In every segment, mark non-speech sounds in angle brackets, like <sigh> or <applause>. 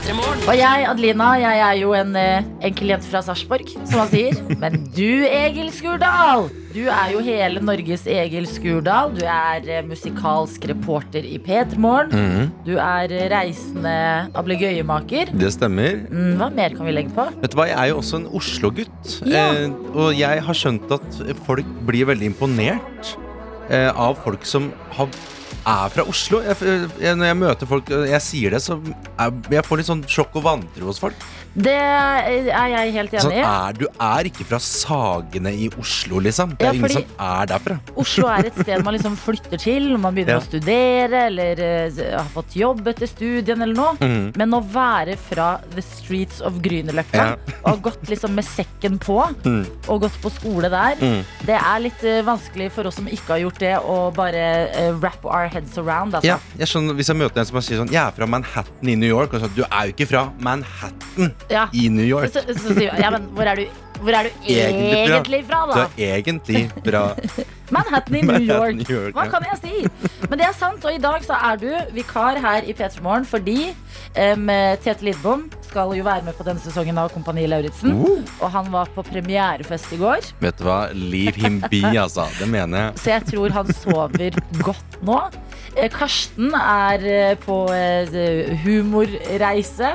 Og jeg, Adelina, jeg er jo en eh, enkel jente fra Sarpsborg, som man sier. <laughs> Men du, Egil Skurdal, du er jo hele Norges Egil Skurdal. Du er eh, musikalsk reporter i P3 Morgen. Mhm, Du er eh, reisende ablegøyemaker. det stemmer. Mm, hva mer kan vi legge på? Vet du hva, Jeg er jo også en Oslo-gutt. Ja. Eh, og jeg har skjønt at folk blir veldig imponert eh, av folk som har, er fra Oslo. Jeg, jeg, når jeg møter folk og jeg sier det, så jeg, jeg får litt sånn sjokk og vantro hos folk. Det er jeg helt Sånn, enig i. er, du er ikke fra Sagene i Oslo, liksom. Det Ja, er ingen som er derfra. Oslo er et sted man liksom <laughs> flytter til når man begynner Ja. å studere eller uh, har fått jobb etter studien eller noe. Mm. Men å være fra the streets of Grünerløkka Ja. <laughs> og ha gått liksom med sekken på Mm. og gått på skole der, Mm. det er litt uh, vanskelig for oss som ikke har gjort det, å bare uh, wrap our heads around. Altså. Ja, jeg skjønner, Hvis jeg møter en som sier sånn Jeg er fra Manhattan i New York, og så du er jo ikke fra Manhattan Ja. i New York. Så, så sier jeg, ja, men hvor er du, hvor er du <laughs> Egentlig egentlig fra, Du er egentlig fra <laughs> Manhattan i New York. New York, Hva kan jeg si? Men det er sant, og i dag så er du vikar her i P3 Morgen fordi um, Tete Lidbom skal jo være med på denne sesongen av Kompani Lauritzen. Uh. Og han var på premierefest i går, Vet du hva? Leave him be, altså. Det mener jeg. <laughs> så jeg tror han sover godt nå. Eh, Karsten er eh, på eh, humorreise.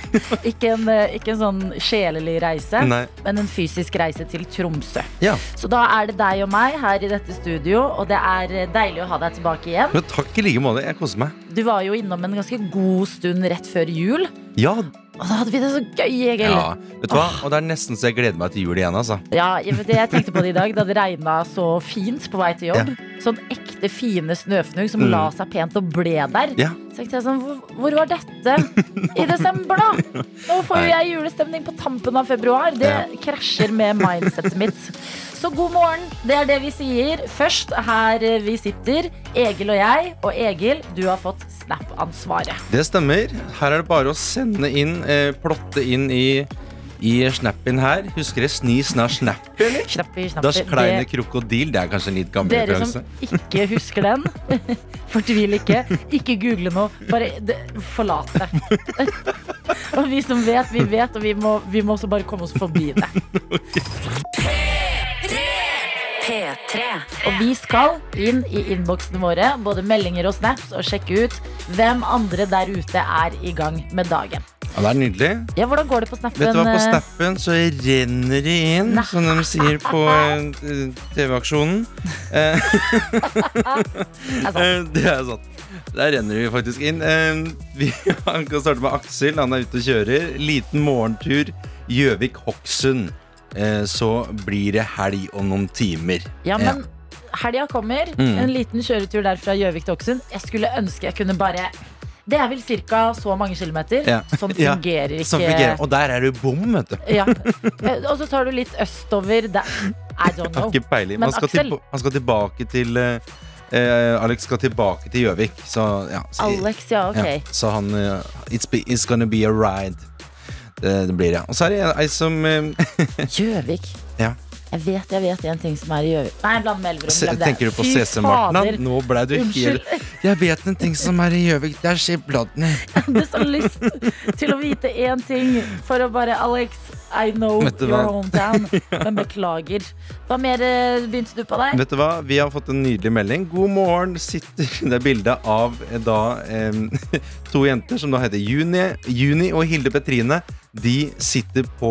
<laughs> Ikke en, eh, ikke en sånn sjelelig reise, Nei. men en fysisk reise til Tromsø. Ja. Så da er det deg og meg her i dette studio, og det er eh, deilig å ha deg tilbake igjen. Men takk i like måte. Jeg koser meg. Du var jo innom en ganske god stund rett før jul, Ja, og da hadde vi det så gøy, Egil. ja. Vet du hva? Og det er nesten så jeg gleder meg til jul igjen, altså. Ja, det, jeg tenkte på det i dag da det regna så fint på vei til jobb. Sånn ekte fine snøfnugg som Mm. la seg pent og ble der. Ja. Så tenkte jeg sånn, hvor, var dette i desember, da? Nå får jo jeg julestemning på tampen av februar. Det Ja. krasjer med mindsetet mitt. Så god morgen, det er det vi sier. Først her eh, vi sitter, Egil og jeg. Og Egil, du har fått Snap-ansvaret. Det stemmer. Her er det bare å sende inn, eh, plotte inn i, i snappen her. Husker dere Sni sna snappy, eller? Das kleine krokodil. Det er kanskje en litt gammel Dere referanse. som ikke husker den, <laughs> fortvil ikke. Ikke google nå. Bare de, forlat det. <laughs> og vi som vet, vi vet, og vi må, vi må også bare komme oss forbi det. <laughs> P3. Og vi skal inn i innboksene våre, både meldinger og snaps, og sjekke ut hvem andre der ute er i gang med dagen. Ja, det er nydelig. Ja, hvordan går det på snappen? Vet du hva, på eh? snappen så renner det inn, Nei. som de sier på eh, TV-aksjonen. <laughs> Eh, <laughs> det er sant. Der renner vi faktisk inn. Vi <laughs> kan starte med Aksel. Han er ute og kjører. Liten morgentur Gjøvik-Hokksund. Eh, så blir det helg om noen timer. Ja, men helga kommer. Mm. En liten kjøretur der fra Gjøvik til Okksund. Jeg skulle ønske jeg kunne bare Det er vel ca. så mange kilometer. Ja. <laughs> Ja, fungerer ikke. Som fungerer. Og der er det bom, vet du. Ja. Eh, Og så tar du litt østover der. I don't know. ikke peiling. Men Han skal, han skal tilbake til eh, Alex skal tilbake til Gjøvik. Så ja. Så, Alex, ja, ok. Ja, så han uh, it's, be, it's gonna be a ride. Det, det blir det. Og så er det ei som eh, <laughs> Gjøvik. Ja. Jeg vet jeg vet en ting som er i Gjøvik. Nei, bland med Elverum. se. Tenker du på CC Martna? Nå ble du helt Jeg vet en ting som er i Gjøvik. Der skjer bladdene. <laughs> Jeg hadde så lyst til å vite én ting for å bare Alex, I know your hometown. <laughs> Men beklager. Hva mer eh, begynte du på der? Vet du hva? Vi har fått en nydelig melding. God morgen. Sitter Det er bilde av eh, da eh, to jenter som da heter Juni, Juni og Hilde Petrine. De sitter på,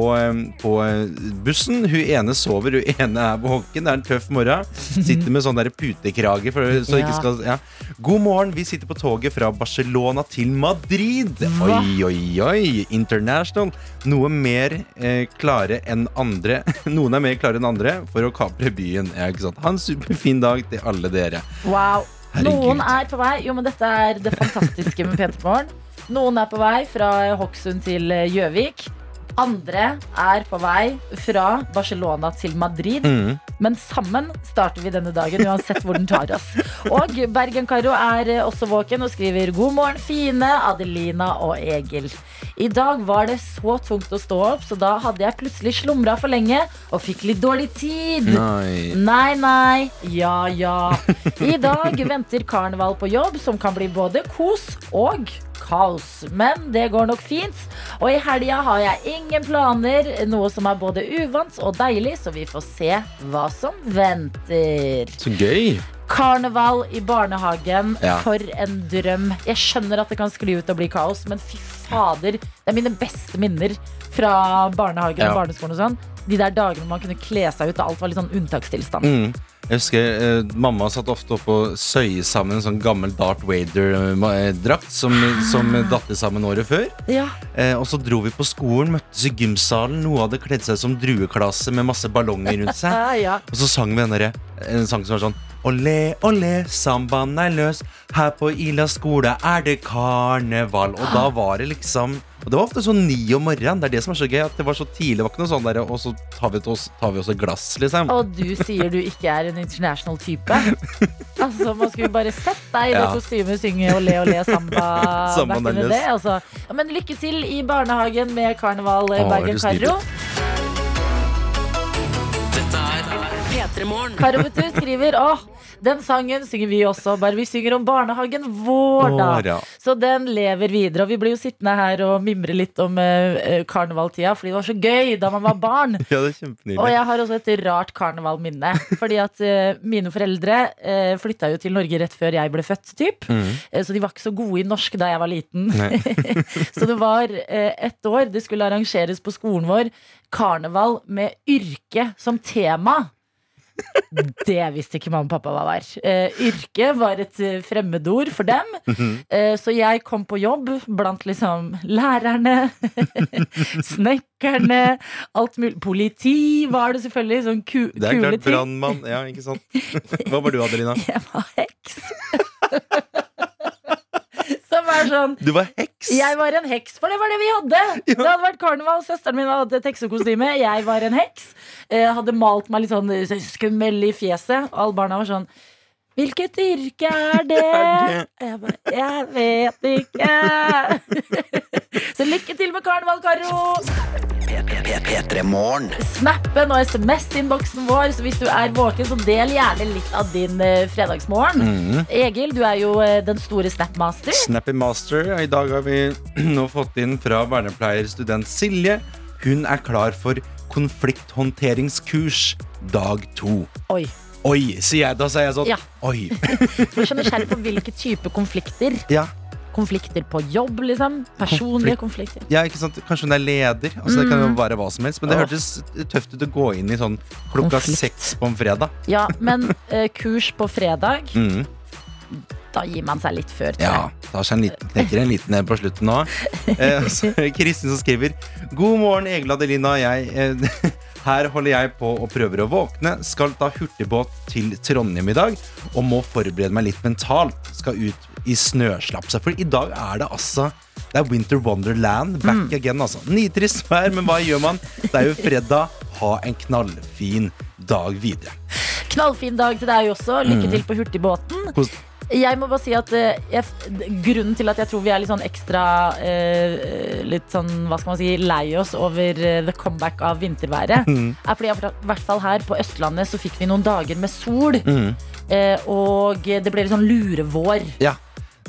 på eh, bussen. Hun ene sover, hun ene er våken. Det er en tøff morgen. Sitter med sånn der putekrage. For, så Ja. ikke skal, ja. God morgen. Vi sitter på toget fra Barcelona til Madrid. Hva? Oi, oi, oi. International. Noe mer eh, klare enn andre. <laughs> Noen er mer klare enn andre for å kapre byen. Ja? Ha en superfin dag til alle dere. Wow. Herregud. Noen er på vei. Jo, men dette er det fantastiske med P3morgen. Noen er på vei fra Hokksund til eh, Gjøvik. Andre er på vei fra Barcelona til Madrid. Mm. men sammen starter vi denne dagen uansett hvor den tar oss. Og Bergen-Karo er eh, også våken og skriver God morgen, fine Adelina og Egil. I dag var det så tungt å stå opp, så da hadde jeg plutselig slumra for lenge og fikk litt dårlig tid. Nei. Nei, nei, ja, ja. I dag venter karneval på jobb, som kan bli både kos og kaos. Men det går nok fint. Og i helga har jeg ingen planer, noe som er både uvant og deilig, så vi får se hva som venter. Så gøy. Karneval i barnehagen, Ja. for en drøm. Jeg skjønner at det kan skli ut og bli kaos, men fy fader. Det er mine beste minner fra barnehagen og barneskolen og sånn. De der dagene man kunne kle seg ut, og alt var litt sånn unntakstilstand. Mm. Jeg husker eh, Mamma satt ofte opp og søye sammen en sånn gammel Darth Vader-drakt som, som datt sammen året før. Ja. Eh, og så dro vi på skolen, møttes i gymsalen. Noe hadde kledd seg som drueklasse med masse ballonger rundt seg. Ja, <laughs> ja. Og så sang vi denne, en sang som var sånn Olé, olé, sambaen er løs. Her på Ila skole er det karneval. Og da var det liksom Og det var ofte sånn ni om morgenen. Det er det som er så gøy. At det var så tidlig. Det var ikke noe sånn der, Og så tar vi, oss, tar vi oss et glass, liksom. Og du sier du ikke er en international type. Altså, Man skulle bare sett deg i det Ja. kostymet synge og le og le samba. <laughs> Samba day, altså. ja, men lykke til i barnehagen med karneval Åh, Å, Bergen det er Karo. P3 Karo vet du, skriver åh, den sangen synger vi også, bare vi synger om barnehagen vår, da. Ja. Så den lever videre. Og vi blir jo sittende her og mimre litt om uh, karnevaltida, fordi det var så gøy da man var barn. <laughs> Ja, det er Og jeg har også et rart karnevalminne. Fordi at uh, mine foreldre uh, flytta jo til Norge rett før jeg ble født, typ. Mm. Uh, så de var ikke så gode i norsk da jeg var liten. <laughs> Så det var ett år det skulle arrangeres på skolen vår karneval med yrke som tema. Det visste ikke mamma og pappa hva var. Eh, yrke var et eh, fremmedord for dem. Eh, så jeg kom på jobb blant liksom lærerne, <laughs> snekkerne, alt mulig. Politi var det selvfølgelig. Sånn ku Det er klart brannmann. Ja, ikke sant. Hva var du, Adelina? <laughs> Jeg var heks. <laughs> Er sånn Du var heks. Jeg var en heks, for det var det vi hadde. Det hadde vært karneval. Søsteren min hadde et heksekostyme. Jeg var en heks. Jeg hadde malt meg litt sånn eh, skummel i fjeset. Og alle barna var sånn Hvilket yrke er det? <laughs> Jeg bare Jeg vet ikke. <laughs> Så lykke til med karneval, Karo. P3morgen. Snappen og SMS-innboksen vår. Så hvis du er våken, så del gjerne litt av din eh, fredagsmorgen. Mhm. Egil, du er jo eh, den store Snapmaster. Snappy Master. I dag har vi nå fått inn fra vernepleierstudent Silje. Hun er klar for konflikthåndteringskurs dag to. Oi. Oi, sier jeg. Da sier jeg sånn. Ja. Oi. For så nysgjerrig på hvilke type konflikter. Ja. Konflikter på jobb, liksom. Personlige konflikter. ja, ikke sant? Kanskje hun er leder. Altså, det kan jo være hva som helst. Men det Åh. hørtes tøft ut å gå inn i sånn klokka Konflikt. seks på en fredag. Ja, men eh, kurs på fredag, Mm. da gir man seg litt før, tror Ja, jeg. tar seg en liten, knekker en liten en på slutten nå. Eh, så er det Kristin som skriver God morgen, Egil Adelina. Jeg, eh, <laughs> her holder jeg på og prøver å våkne. Skal ta hurtigbåt til Trondheim i dag og må forberede meg litt mentalt. Skal ut i snøslapset. For i dag er det altså Det er Winter Wonderland back again. altså Nitrist vær, men hva gjør man? Det er jo fredag. Ha en knallfin dag videre. Knallfin dag til deg også. Lykke til på hurtigbåten. Hvordan? Jeg må bare si at eh, jeg, Grunnen til at jeg tror vi er litt sånn ekstra eh, Litt sånn, hva skal man si, lei oss over eh, the comeback av vinterværet, Mm. er fordi i hvert fall her på Østlandet så fikk vi noen dager med sol. Mm. eh, og det ble litt sånn lurevår. Ja,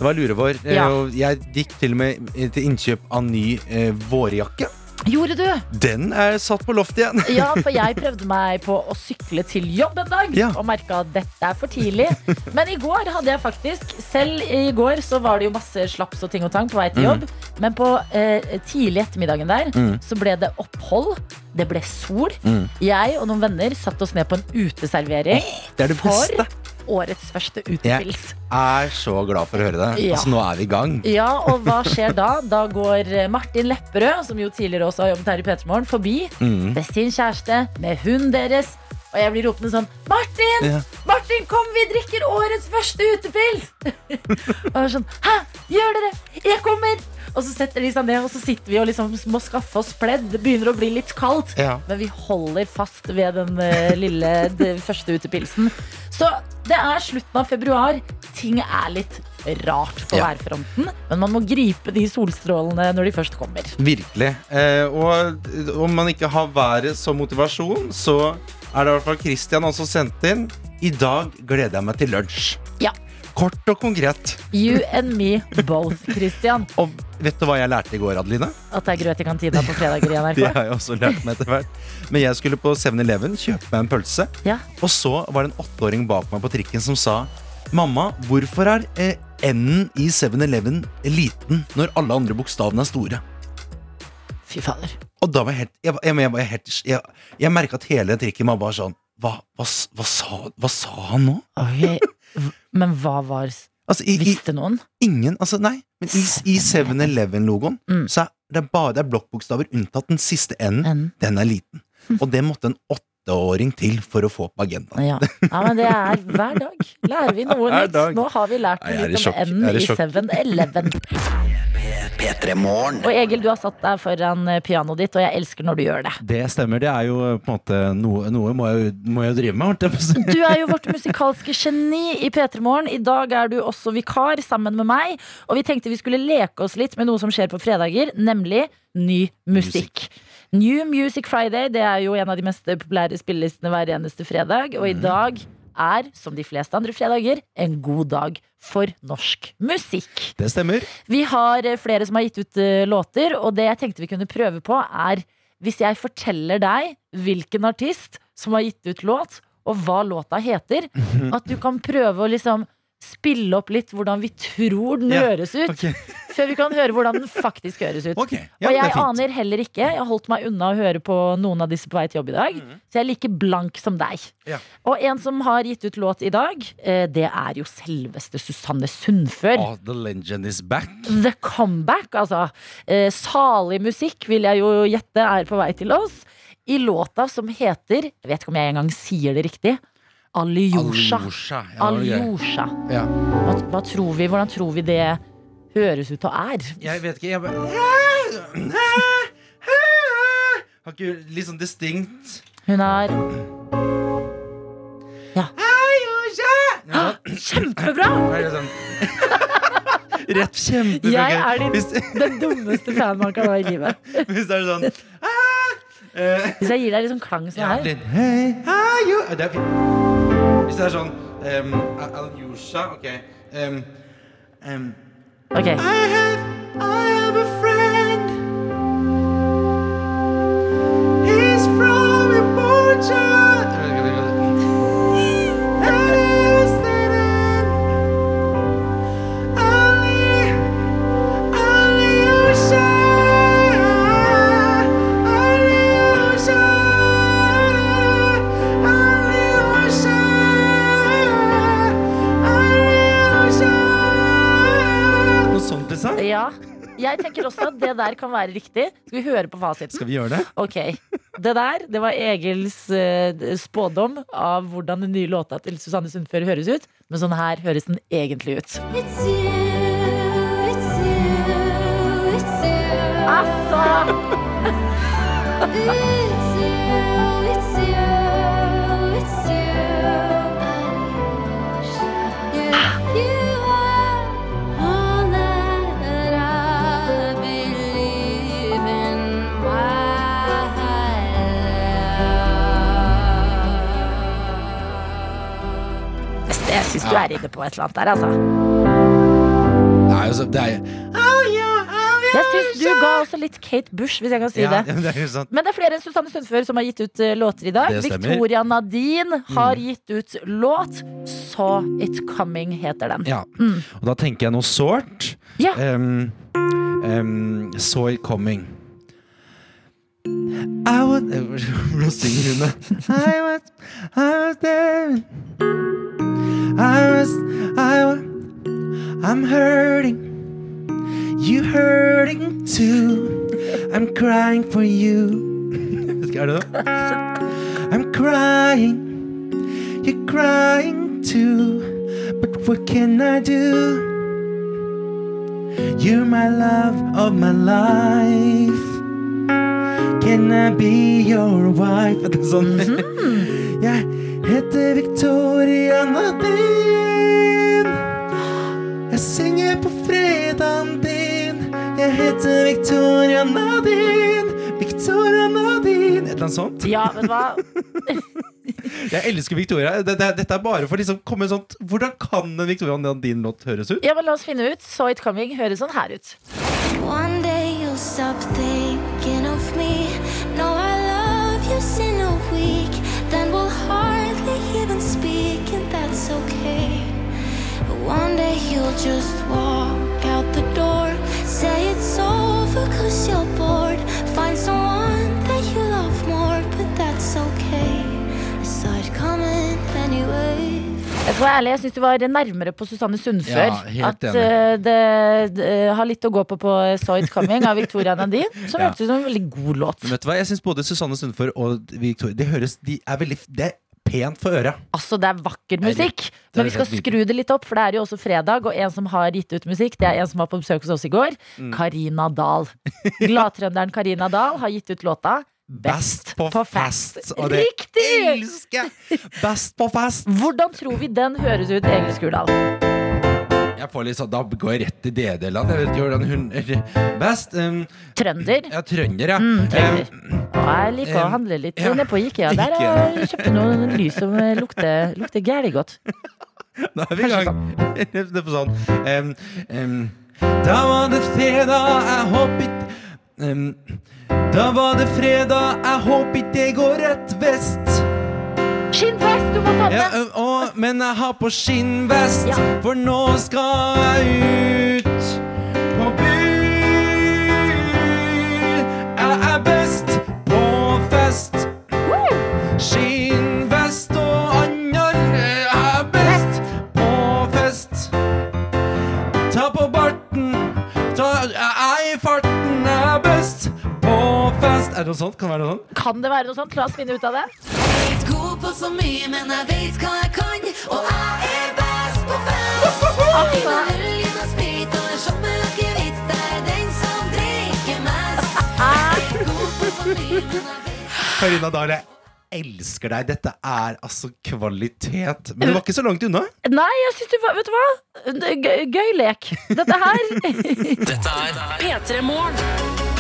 det var lurevår. Ja. Jeg gikk til og med til innkjøp av ny eh, vårjakke. Gjorde du? Den er satt på loftet igjen. Ja, for <laughs> jeg prøvde meg på å sykle til jobb en dag Ja. og merka at dette er for tidlig. Men i går hadde jeg faktisk Selv i går så var det jo masse slaps og ting og tang på vei til jobb. Men på eh, tidlig ettermiddagen der Mm. så ble det opphold. Det ble sol. Mm. Jeg og noen venner satte oss ned på en uteservering Det er det for beste. Årets første utepils. Jeg er så glad for å høre det. Ja. Altså, nå er vi i gang. Ja, og hva skjer da? Da går eh, Martin Lepperød, som jo tidligere også har jobbet her i P3 Morgen, forbi Mm. med sin kjæreste, med hunden deres. Og jeg blir ropende sånn Martin! Ja. Martin, kom, vi drikker årets første utepils! <laughs> og jeg er sånn Hæ, gjør dere? Jeg kommer! Og så setter de seg ned, og så sitter vi og liksom må skaffe oss pledd. Det begynner å bli litt kaldt. Ja. Men vi holder fast ved den eh, lille det første utepilsen. Så det er slutten av februar. Ting er litt rart på Ja. værfronten. Men man må gripe de solstrålene når de først kommer. Virkelig. Eh, og om man ikke har været som motivasjon, så er det i hvert fall Christian også sendt inn. I dag gleder jeg meg til lunsj. Ja. Kort og konkret. You and me both, Christian. <laughs> Og vet du hva jeg lærte i går, Adeline? At det er grøt i kantina på fredager i NRK. <laughs> Det har jeg også lært meg etter hvert. Men jeg skulle på 7-Eleven kjøpe meg en pølse. Ja. Og så var det en åtteåring bak meg på trikken som sa Mamma, hvorfor er eh, N-en i 7-Eleven liten når alle andre bokstavene er store? Fy fader. Og da var jeg helt Jeg, jeg, jeg, jeg, jeg, jeg merka at hele trikken var bare sånn hva, hva, hva, sa, hva sa han nå? V- <laughs> Men hva var Altså, i, Visste noen? ingen Altså, nei. Men i, i 7-Eleven-logoen Mm. så er det bare det er blokkbokstaver unntatt den siste N-en. Den er liten. Og det måtte en åtteåring til for å få på agendaen. Ja. ja, men det er hver dag. Lærer vi noe <laughs> Hver nytt. dag. Nå har vi lært noe sjokk. om N i i sjokk. 7-Eleven. Og Egil, du har satt deg foran eh, pianoet ditt, og jeg elsker når du gjør det. Det stemmer. Det er jo på en måte noe, noe må, jeg, må jeg drive med. holdt jeg på å si. Du er jo vårt musikalske geni i P3 Morgen. I dag er du også vikar sammen med meg. Og vi tenkte vi skulle leke oss litt med noe som skjer på fredager, nemlig ny musikk. New Music Friday det er jo en av de mest populære spillelistene hver eneste fredag. Og i dag er, som de fleste andre fredager, en god dag for norsk musikk. Det stemmer. Vi har eh, flere som har gitt ut eh, låter, og det jeg tenkte vi kunne prøve på, er hvis jeg forteller deg hvilken artist som har gitt ut låt, og hva låta heter, at du kan prøve å liksom spille opp litt hvordan vi tror den Ja, høres ut, Okay. <laughs> før vi kan høre hvordan den faktisk høres ut. Okay, ja, og jeg aner heller ikke. Jeg har holdt meg unna å høre på noen av disse på vei til jobb i dag. Så jeg er like blank som deg. Ja. Og en som har gitt ut låt i dag, eh, det er jo selveste Susanne Sundfør. Oh, the legend is back. The Comeback, altså. Eh, salig musikk, vil jeg jo gjette, er på vei til oss. I låta som heter Jeg vet ikke om jeg engang sier det riktig. Alyosha. Alyosha. Ja. Alyosha. Ja. Hva, hva tror vi, hvordan tror vi det høres ut og er? Jeg vet ikke, jeg bare Har ikke litt sånn distinkt Hun er Ja. Ja, Kjempebra! er det sånn <laughs> Rett kjempebra. Jeg er din- Hvis, Den dummeste fan man kan ha i livet. hvis det er sånn eh, Hvis jeg gir deg sånn klang som sånn her. jo Det er fint. Hvis det er sånn um, Alyosha, ok um, um, Ok. I have, I have a friend. He's from Iboja. Ja. Jeg tenker også at det der kan være riktig. Skal vi høre på fasiten? Skal vi gjøre det? Ok, Det der det var Egils eh, spådom av hvordan den nye låta til Susanne Sundfør høres ut. Men sånn her høres den egentlig ut. It's you, it's you, it's you. Altså! Du er inne på et eller annet der, altså. Nei, altså, det er Jeg syns du ga også litt Kate Bush, hvis jeg kan si Ja, det. <laughs> det er sant. Men det er flere enn Susanne Sundfør som har gitt ut eh, låter i dag. Victoria Nadine har gitt ut låt. Saw It Coming heter den. Ja. Og da tenker jeg noe sårt. Ja. Um, um, saw it coming. I would <laughs> Hvordan synger hun det? <laughs> I was, I was there. I was, I was I'm hurting. You hurting too. I'm crying for you. <laughs> I'm crying. You're crying too. But what can I do? You're my love of my life. Can I be your wife? Er sånn. Jeg heter Victoria Nadine. Jeg synger på fredagen din. Jeg heter Victoria Nadine. Victoria Nadine. Et eller annet sånt. Ja, vet du hva? <laughs> Jeg elsker Victoria. Dette, dette er bare for liksom komme sånt Hvordan kan en Victoria Nadine-låt høres ut? Ja, men La oss finne ut. So It Coming høres sånn her ut. One day you'll stop thinking of me. Just walk out the door. Say it's over cause you're bored. Find someone that you love more, but that's okay. I saw it coming anyway. Jeg skal være ærlig, jeg syns du var nærmere på Susanne Sundfør. Ja, at eh, det, det har litt å gå på på Saw It Coming av Victoria Nadine. Som Ja. hørtes ut som en veldig god låt. Men vet du hva, Jeg syns både Susanne Sundfør og Victoria Det høres, de er veldig Det er pent for øret. Altså, det er vakker musikk. Men vi skal skru det litt opp, for det er jo også fredag. Og en som har gitt ut musikk, det er en som var på besøk hos oss i går. Mm. Dahl. <laughs> Gladtrønderen Karina Dahl har gitt ut låta Best på, fest. Og det Riktig! elsker jeg! Best på fest. Hvordan tror vi den høres ut, Egil Skurdal? Jeg får litt sånn, Da går jeg rett i DD-land. Jeg vet ikke hvordan hun er best. Um, Trønder. ja, trønder, ja. Mm, trønder. Um, jeg liker å Um, handle litt ja. nede på Ikea. Der har jeg kjøpt noen lys som eh, lukter, lukter gæli godt. <laughs> Da er vi i gang. <laughs> Det er sånn um, um, Da var det fredag, jeg håper um, Da var det fredag, jeg håper ikke det går rett vest. Skinnvest, du må ta den Ja, å, men jeg har på skinnvest, Ja. for nå skal jeg ut på byen. Jeg er best på fest. Skinnvest og annen Jeg er best på fest. Ta på barten, ta, jeg er i farten. Er det noe sånt? Kan det være noe sånt? Kan det være noe sånt? La oss finne ut av det. God på så mye, men jeg vet hva jeg kan. Og jeg er best på fest. Karina Dahl, jeg elsker deg. Dette er altså kvalitet. Men det var ikke så langt unna. nei, jeg syns du var Vet du hva? Gøy, gøy lek. Dette her Dette er P3 Morgen.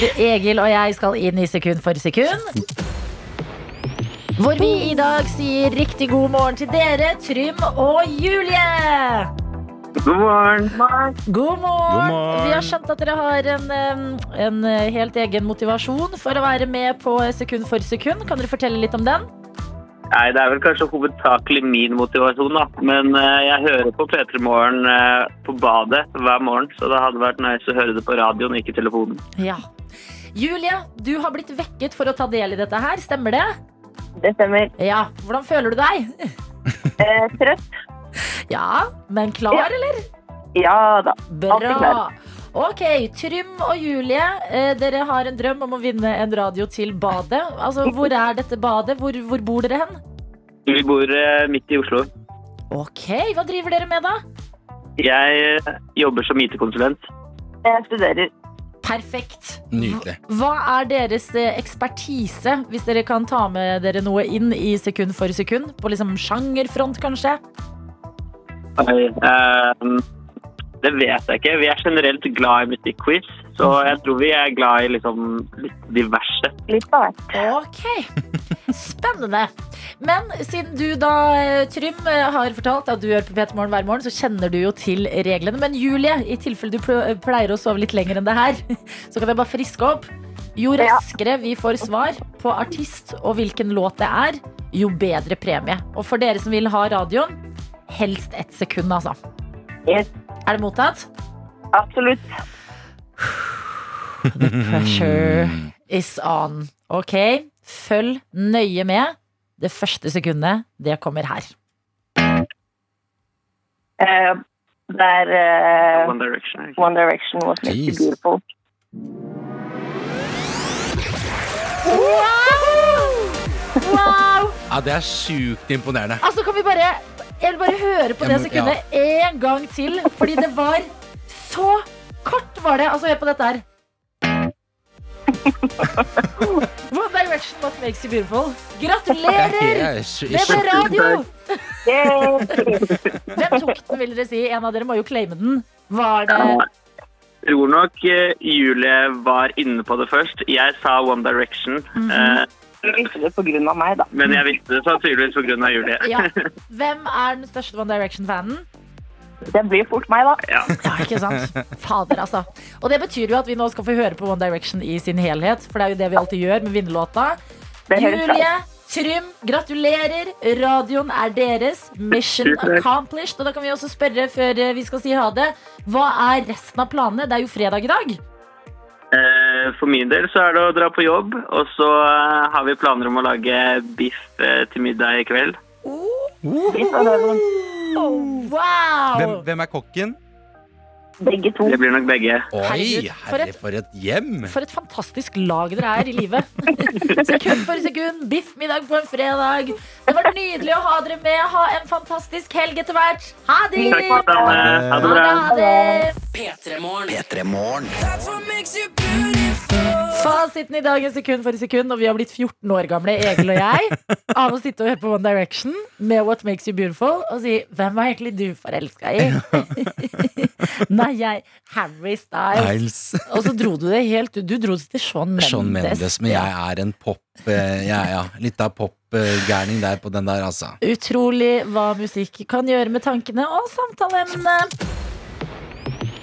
Egil og jeg skal inn i sekund for sekund. Hvor vi i dag sier riktig god morgen til dere, Trym og Julie. God morgen. God morgen. God morgen. Vi har skjønt at dere har en, en eh, helt egen motivasjon for å være med på Sekund for sekund. Kan dere fortelle litt om den? Nei, Det er vel kanskje hovedsakelig min motivasjon, da. Men uh, jeg hører på P3 Morgen uh, på badet hver morgen, så det hadde vært nice å høre det på radioen, ikke telefonen. Ja. Julie, du har blitt vekket for å ta del i dette her, stemmer det? Det stemmer. Ja. Hvordan føler du deg? <laughs> Eh, trøtt? Ja, men klar, Ja. eller? Ja da. Alltid klar. Ok, Trym og Julie, eh, dere har en drøm om å vinne en radio til badet. Altså, Hvor er dette badet? Hvor, hvor bor dere hen? Vi bor eh, midt i Oslo. Ok, Hva driver dere med, da? Jeg eh, jobber som IT-konsulent. Jeg studerer. Perfekt. Nydelig. Hva er deres eh, ekspertise, hvis dere kan ta med dere noe inn i sekund for sekund? På liksom sjangerfront, kanskje? Eh, det vet jeg ikke. Vi er generelt glad i musikkquiz, så jeg tror vi er glad i liksom litt diverse. Litt av hvert. Ok, spennende. Men siden du da, eh, Trym, eh, har fortalt at du gjør på P3 Morgen hver morgen, så kjenner du jo til reglene. Men Julie, i tilfelle du pleier å sove litt lenger enn det her, <laughs> så kan jeg bare friske opp. Jo raskere vi får svar på artist og hvilken låt det er, jo bedre premie. Og for dere som vil ha radioen, helst ett sekund, altså. Yes. Er det mottatt? Absolutt. The Pressure is on. Ok, følg nøye med. Det første sekundet, det kommer her. Uh, det er eh, One Direction. One Direction was made Jeez. beautiful. Wow! wow! Ja, Det er sjukt imponerende. Altså, kan vi bare Jeg vil bare høre på det sekundet en gang til, fordi det var så kort, var det. Altså, hør på dette her. One Direction, What Makes You Beautiful. Gratulerer! Det ble radio! <laughs> Hvem tok den, vil dere si? En av dere må jo claime den. Var det Jeg tror nok eh, Julie var inne på det først. Jeg sa One Direction. eh, Du visste det av meg, da. men jeg visste det sannsynligvis pga. Julie. Ja. <laughs> Hvem er den største One Direction-fanen? Det blir fort meg, da. Ja. Ja, ikke sant? Fader, altså. Og det betyr jo at vi nå skal få høre på One Direction i sin helhet. For det er jo det vi alltid gjør med vinnerlåta. Julie, Trym, gratulerer. Radioen er deres. Mission accomplished. Og da kan vi også spørre før eh, vi skal si ha det. Hva er resten av planene? Det er jo fredag i dag. Eh, For min del så er det å dra på jobb, og så eh, har vi planer om å lage biff eh, til middag i kveld. er Wow! Hvem, hvem er kokken? Begge to. Det blir nok begge. Oi, herre, for herre, et- for et hjem! For et fantastisk lag dere er i livet. sekund for sekund, biff middag på en fredag. Det var nydelig å ha dere med. Ha en fantastisk helg etter hvert. Ha det! Takk for Ha det Ha bra. det, ha det. P3morgen. Fasiten i dag er sekund for sekund, og vi har blitt 14 år gamle, Egil og jeg, av å sitte og høre på One Direction med What Makes You Beautiful og si 'Hvem var egentlig du forelska i?' Nei, jeg Harry Styles. Niles. Og så dro du det helt Du dro det til Sean Mendes. Sean Mendes, men jeg er en pop eh, ja, ja, Litt av popgærning der på den der, altså. Utrolig hva musikk kan gjøre med tankene og samtaleemnene.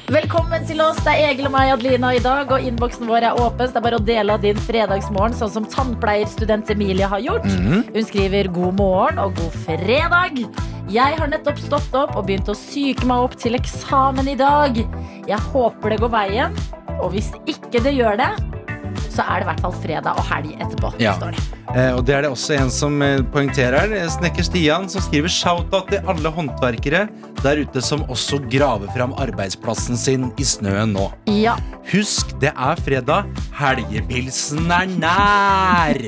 Velkommen til oss. Det er Egil og meg, Adelina, i dag. Og innboksen vår er åpen. så Det er bare å dele av din fredagsmorgen, sånn som tannpleierstudent Emilie har gjort. Mhm. Hun skriver 'god morgen' og 'god fredag'. Jeg har nettopp stått opp og begynt å psyke meg opp til eksamen i dag. Jeg håper det går veien, og hvis ikke det gjør det, så er det i hvert fall fredag og helg etterpå. Ja. står det. Eh, og det er det også en som eh, poengterer. Eh, Snekker Stian som skriver shout-out til alle håndverkere der ute som også graver fram arbeidsplassen sin i snøen nå. Ja, Husk, det er fredag. Helgepilsen er nær!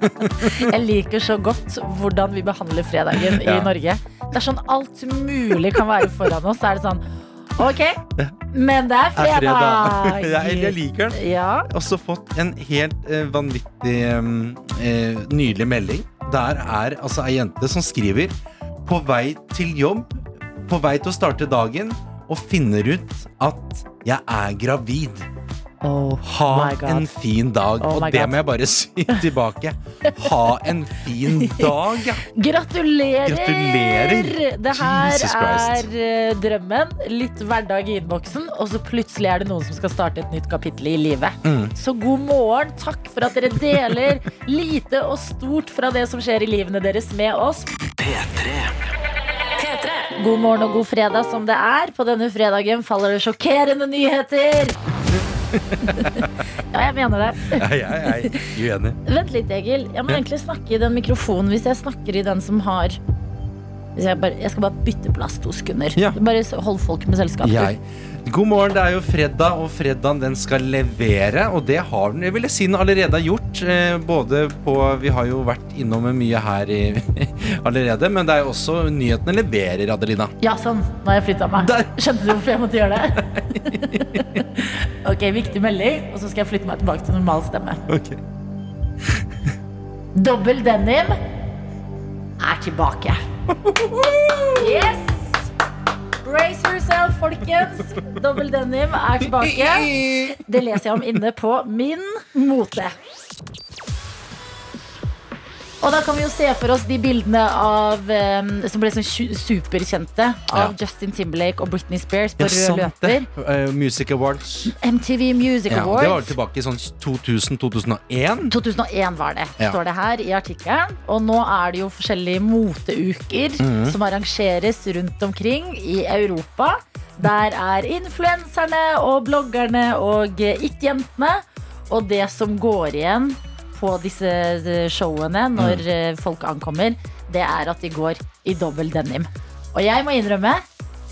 <laughs> Jeg liker så godt hvordan vi behandler fredagen Ja. i Norge. Det er sånn alt mulig kan være foran oss. Er det sånn Ok, men det er fredag. er fredag. jeg, <laughs> jeg liker den. Ja, Også fått en helt eh, vanvittig um, eh, nydelig melding. Der er altså ei jente som skriver På vei til jobb, på vei til å starte dagen, og finner ut at jeg er gravid. Oh, Ha en fin dag. Oh og det må jeg bare <laughs> si tilbake. Ha en fin dag, ja. Gratulerer! Gratulerer! Det her er eh, drømmen. Litt hverdag i innboksen, og så plutselig er det noen som skal starte et nytt kapittel i livet. Mm. Så god morgen. Takk for at dere deler lite og stort fra det som skjer i livene deres med oss. God morgen og god fredag som det er. På denne fredagen faller det sjokkerende nyheter. <laughs> ja, jeg mener det. Jeg, er uenig. Vent litt, Egil. Jeg må egentlig snakke i den mikrofonen hvis jeg snakker i den som har hvis jeg, bare, jeg skal bare bytte plass to sekunder. Ja. Bare hold folk med selskap. Jeg. God morgen, det er jo fredag, og fredagen den skal levere. Og det har den, jeg vil si den allerede har gjort. Eh, både på Vi har jo vært innom mye her i, <laughs> allerede, men det er jo også nyhetene leverer, Adelina. Ja, sånn. Nå har jeg flytta meg. Der. Skjønte du hvorfor jeg måtte gjøre det? <laughs> ok, viktig melding, og så skal jeg flytte meg tilbake til normal stemme. Ok. Dobbel denim er tilbake. <laughs> Yes! Brace yourself, folkens. Dobbel denim er tilbake. <laughs> Det leser jeg om inne på Min mote. Og da kan vi jo se for oss de bildene av um, som ble sånn superkjente. Av Justin Timberlake og Britney Spears på Ja, rød løper. Uh, Music Awards. MTV Music Ja, det var tilbake i sånn 2000-2001. 2001 var det, Ja. står det her i artikkelen. Og nå er det jo forskjellige moteuker Mhm. som arrangeres rundt omkring i Europa. Der er influenserne og bloggerne og eh, it-jentene. Og det som går igjen på disse eh, showene når Mhm. eh, folk ankommer, det er at de går i dobbel denim. Og jeg må innrømme,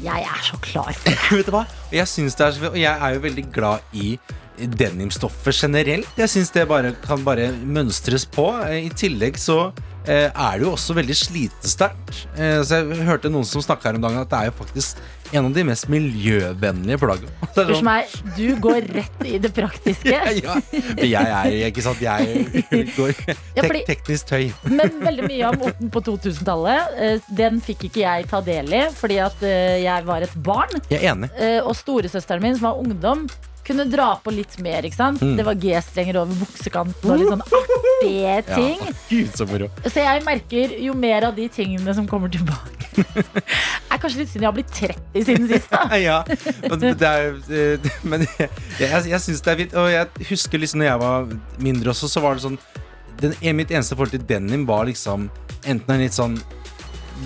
jeg er så klar for det. <laughs> Vet du hva? Jeg, det er, og jeg er jo veldig glad i denimstoffet generelt. Jeg syns det bare kan bare mønstres på. Eh, I tillegg så eh, er det jo også veldig slitesterkt. Eh, så jeg hørte noen som snakka her om dagen at det er jo faktisk en av de mest miljøvennlige plaggene. <laughs> Det er Unnskyld sånn- meg, du går rett i det praktiske. <laughs> ja, ja. jeg er ikke sant Jeg går <laughs> Ja, fordi- teknisk tøy. Men veldig mye av moten på 2000-tallet, eh, den fikk ikke jeg ta del i fordi at eh, jeg var et barn. Jeg er enig. Eh, Og storesøsteren min, som var ungdom, kunne dra på litt mer. ikke sant? Mm. Det var G-strenger over buksekanten og litt sånn <laughs> artige ting. Ja, Gud, så. Så jeg merker jo mer av de tingene som kommer tilbake. <laughs> er kanskje litt siden jeg har blitt 30 siden sist, da. <laughs> Ja, det er, eh, men jeg, jeg, jeg syns det er fint. Og jeg husker liksom når jeg var mindre også, så var det sånn den, Mitt eneste forhold til denim var liksom enten en litt sånn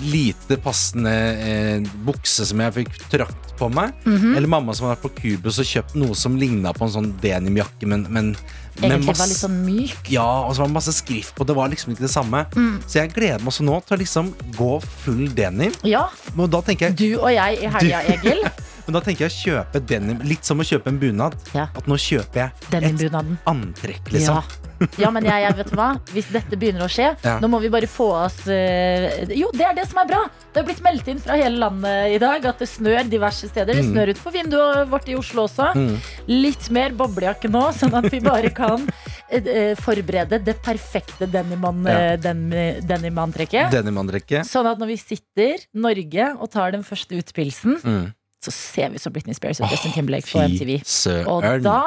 lite passende eh, bukse som jeg fikk trakt på meg, Mhm. eller mamma som har vært på Cubus og kjøpt noe som ligna på en sånn denimjakke, men, men Egentlig var litt sånn myk. ja, og så var det masse skrift på. Det var liksom ikke det samme. Mm. Så jeg gleder meg også nå til å liksom gå full denim. Ja, Og da tenker jeg du og jeg i helga, Egil. <laughs> men da tenker jeg kjøpe denim Litt som å kjøpe en bunad. Ja. At nå kjøper jeg et antrekk, liksom. Ja. ja, men jeg, jeg vet hva? Hvis dette begynner å skje, Ja. nå må vi bare få oss uh, Jo, det er det som er bra! Det har blitt meldt inn fra hele landet i dag at det snør diverse steder. Det Mm. snør utenfor vinduet vårt i Oslo også. Mm. Litt mer boblejakke nå, sånn at vi bare kan eh, forberede det perfekte denimantrekket. Ja. denim den- denimantrekket. Denimantrekket. Sånn at når vi sitter Norge og tar den første utpilsen, Mm. Så ser vi ut som Britney Spears og Justin Timberlake på MTV. Og da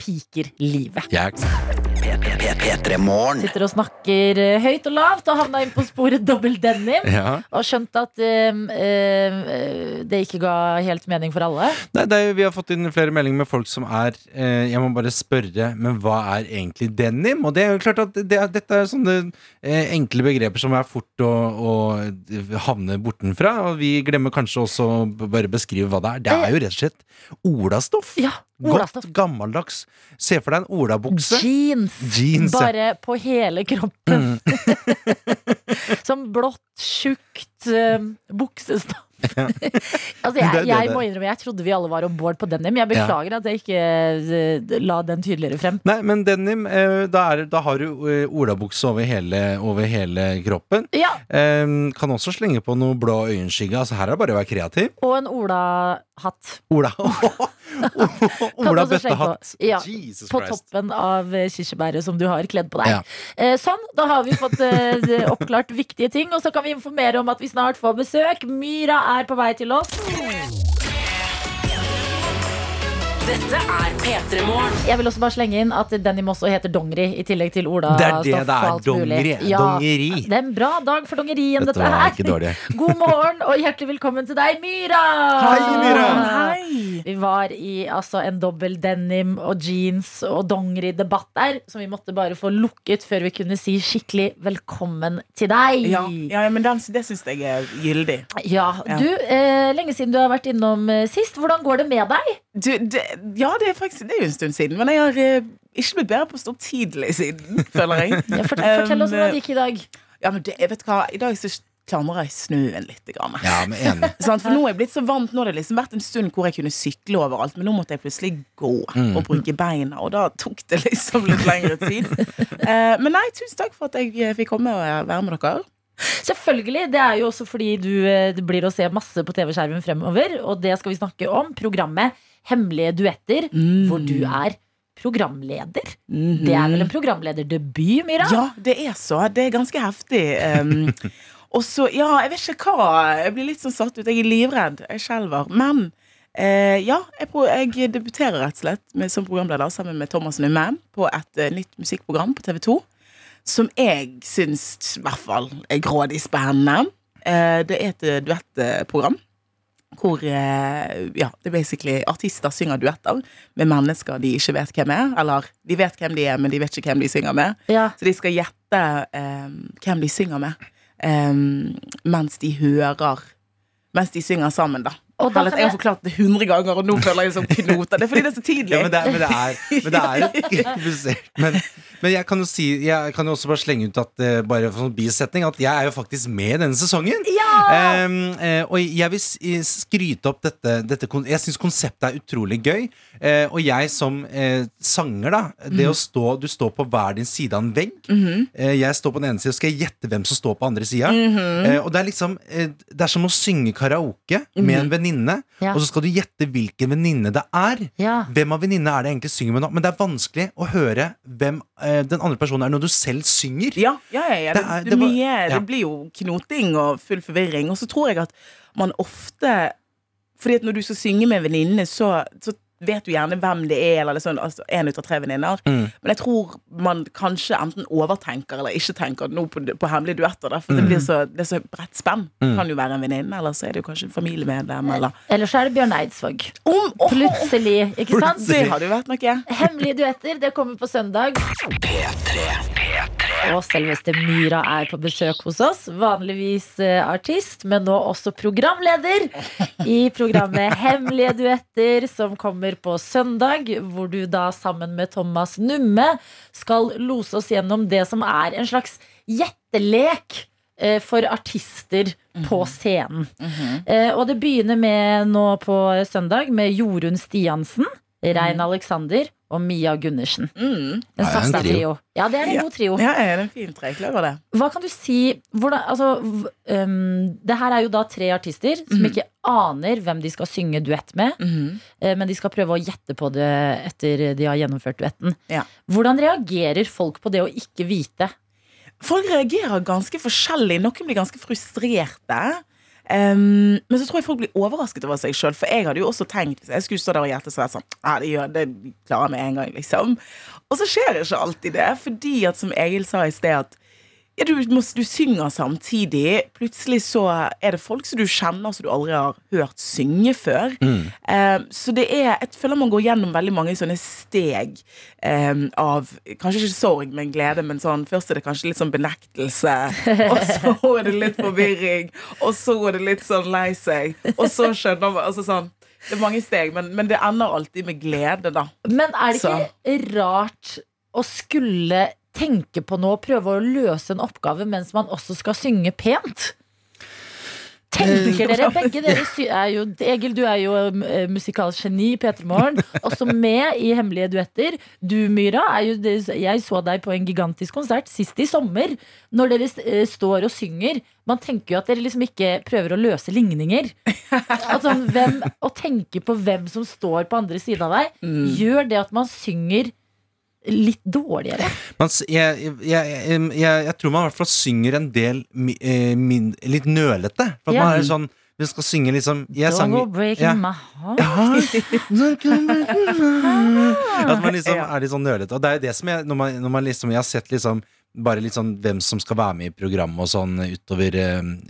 piker livet. Jeg, P3 Morgen. Sitter og snakker eh, høyt og lavt og havna inn på sporet dobbel denim. ja. Og skjønt at um, eh, det ikke ga helt mening for alle. Nei, det er, vi har fått inn flere meldinger med folk som er uh, Jeg må bare spørre, men hva er egentlig denim? Og det er jo klart at det, dette er sånne uh, enkle begreper som er fort å, å havne bortenfra. Og vi glemmer kanskje også å bare beskrive hva det er. Det er jo rett og slett olastoff. Ja. Godt gammeldags. Se for deg en olabukse. Jeans. Jeans. Bare på hele kroppen. <laughs> Som blått, tjukt uh, buksestoff. <laughs> altså, er jeg, det jeg må innrømme, jeg trodde vi alle var om bord på denim. Jeg beklager at jeg ikke eh, la den tydeligere frem. Nei, men denim, eh, da, er, da har du eh, olabukse over over hele kroppen. Ja, Eh, kan også slenge på noe blå øyenskygge. Altså Her er det bare å være kreativ. Og en olahatt. Ola <laughs> Ola bøttehatt. Ja, Jesus På Christ. toppen av eh, kirsebæret som du har kledd på deg. Ja. Eh, sånn, da har vi fått eh, oppklart viktige ting. Og så kan vi informere om at vi snart får besøk. Myra er på vei til oss. Dette er P3 Morgen. Jeg vil også bare slenge inn at denim også heter dongeri, i tillegg til Det er det Stoff, det er. Dongeri. Ja, Dongeri. det er en bra dag for dongerien, Dette dette, var her. ikke dårlig. <laughs> God morgen og hjertelig velkommen til deg, Myra! Hei, Myra! Vi var i altså, en dobbel denim og jeans og dongeri-debatt der, som vi måtte bare få lukket før vi kunne si skikkelig velkommen til deg. Ja, ja, ja men den, det syns jeg er gyldig. Ja, Ja. du, eh, lenge siden du har vært innom eh, sist. Hvordan går det med deg? Du, det, ja, det er faktisk det er jo en stund siden, men jeg har eh, ikke blitt bedre på å stå opp tidlig siden, <laughs> føler jeg. Ja, fort- fortell oss hvordan det gikk i dag. Ja, men det, vet du hva, I dag så klamrer jeg snøen litt. Grann. Ja, men enig. <laughs> Sånn, For nå er jeg blitt så vant Nå har det liksom vært en stund hvor jeg kunne sykle overalt, men nå måtte jeg plutselig gå Mm. og bruke beina, og da tok det liksom litt lengre tid. <laughs> Eh, men nei, tusen takk for at jeg eh, fikk komme og være med dere. Selvfølgelig. Det er jo også fordi du du blir å se masse på TV-skjermen fremover. Og det skal vi snakke om. Programmet Hemmelige duetter, hvor du er programleder. Det er vel en programlederdebut, Myra? Ja, det er så. Det er ganske heftig. Um, <laughs> og så, ja, jeg vet ikke hva. Jeg blir litt sånn satt ut. Jeg er livredd. Jeg skjelver. Men uh, ja, jeg, jeg debuterer rett og slett med, som programleder sammen med Thomas Numme på et uh, nytt musikkprogram på TV 2. Som jeg syns i hvert fall er grådig spennende. Uh, det er et duettprogram. Hvor eh, ja, det basically artister synger duetter med mennesker de ikke vet hvem er. Eller de vet hvem de er, men de vet ikke hvem de synger med. Ja. Så de skal gjette um, hvem de synger med, um, mens de hører Mens de synger sammen, da. Og da Herlighet, jeg har forklart det hundre ganger, og nå føler jeg det som knoter. Det er fordi det er så tidlig. Ja, men det, er- men det er, men det er. <laughs> Men, men jeg kan jo si Jeg kan jo også bare slenge ut at eh, Bare for sånn bisetning At jeg er jo faktisk med denne sesongen. Ja! Um, og jeg vil skryte opp dette, dette Jeg syns konseptet er utrolig gøy. Uh, og jeg som uh, sanger, da Det å stå Du står på hver din side av en vegg. uh, jeg står på den ene sida, og skal jeg gjette hvem som står på andre sida. eh, og det er liksom Det er som å synge karaoke med en venninne, Ja. og så skal du gjette hvilken venninne det er. ja. Hvem av venninnene er det egentlig synger med nå? Men det er vanskelig å høre hvem eh, den andre personen er når du selv synger. Ja, ja, ja, ja. Det, Det er- det, det var- mye, ja. det blir jo knoting og full forvirring. Og så tror jeg at man ofte Fordi at når du skal synge med venninnene, så, så vet jo gjerne hvem det er, eller sånn, altså en ut av tre venninner. Mm. Men jeg tror man kanskje enten overtenker eller ikke tenker noe på, på hemmelige duetter. For det, Mm. blir så, det er så bredt spenn. Kan jo være en venninne, eller så er det jo kanskje en familiemedlem, eller Eller så er det Bjørn Eidsvåg. Om, oh, Plutselig, ikke sant? Det hadde jo vært noe. Hemmelige duetter, det kommer på søndag. P3 Og selveste Myra er på besøk hos oss. Vanligvis eh, artist, men nå også programleder i programmet <laughs> Hemmelige duetter, som kommer på søndag. Hvor du da sammen med Thomas Numme skal lose oss gjennom det som er en slags gjettelek eh, for artister på scenen. Eh, Og det begynner med nå på søndag med Jorunn Stiansen, Rein Alexander og Mia Gundersen. Mm. En Ja, en trio. trio. Ja, det er en Ja. god trio. Ja, er det en fin trekløver, det? Hva kan du si hvordan, altså, um, Det her er jo da tre artister som Mhm. ikke aner hvem de skal synge duett med. eh, Men de skal prøve å gjette på det etter de har gjennomført duetten. Ja. Hvordan reagerer folk på det å ikke vite? Folk reagerer ganske forskjellig. Noen blir ganske frustrerte. Ehm, men så tror jeg folk blir overrasket over seg sjøl. For jeg hadde jo også tenkt jeg skulle stå der og hjertet så sånn Ja, det, gjør, det klarer jeg med en gang, liksom. Og så skjer ikke alltid det. Fordi at, som Egil sa i sted, at ja, du, må, du synger samtidig. Plutselig så er det folk som du kjenner som du aldri har hørt synge før. Ehm, så det er Jeg føler man går gjennom veldig mange sånne steg ehm, av Kanskje ikke sorg, men glede. Men sånn, først er det kanskje litt sånn benektelse. <laughs> Og så er det litt forvirring. Og så er det litt sånn lei seg. Og så skjønner man altså sånn, Det er mange steg, men, men det ender alltid med glede, da. Men er det Så. ikke rart å skulle tenke på noe prøve å løse en oppgave mens man også skal synge pent? Tenker dere <laughs> begge dere er jo, Egil, du er jo uh, musikalsk geni, P3 Morgen. Også med i Hemmelige duetter. Du, Myra, er jo det, jeg så deg på en gigantisk konsert sist i sommer. Når dere eh, står og synger. Man tenker jo at dere liksom ikke prøver å løse ligninger. At sånn, hvem, å tenke på hvem som står på andre siden av deg, gjør det at man synger litt dårligere. Jeg, jeg, jeg, jeg, tror man i hvert fall synger en del mi, eh, min, litt nølete. For Ja. man er sånn Vi skal synge liksom jeg sang, Don't go breaking ja. my heart. <laughs> At man liksom er litt sånn nølete. Og det er jo det som jeg Når man, når man liksom Jeg har sett liksom bare litt sånn hvem som skal være med i programmet og sånn utover,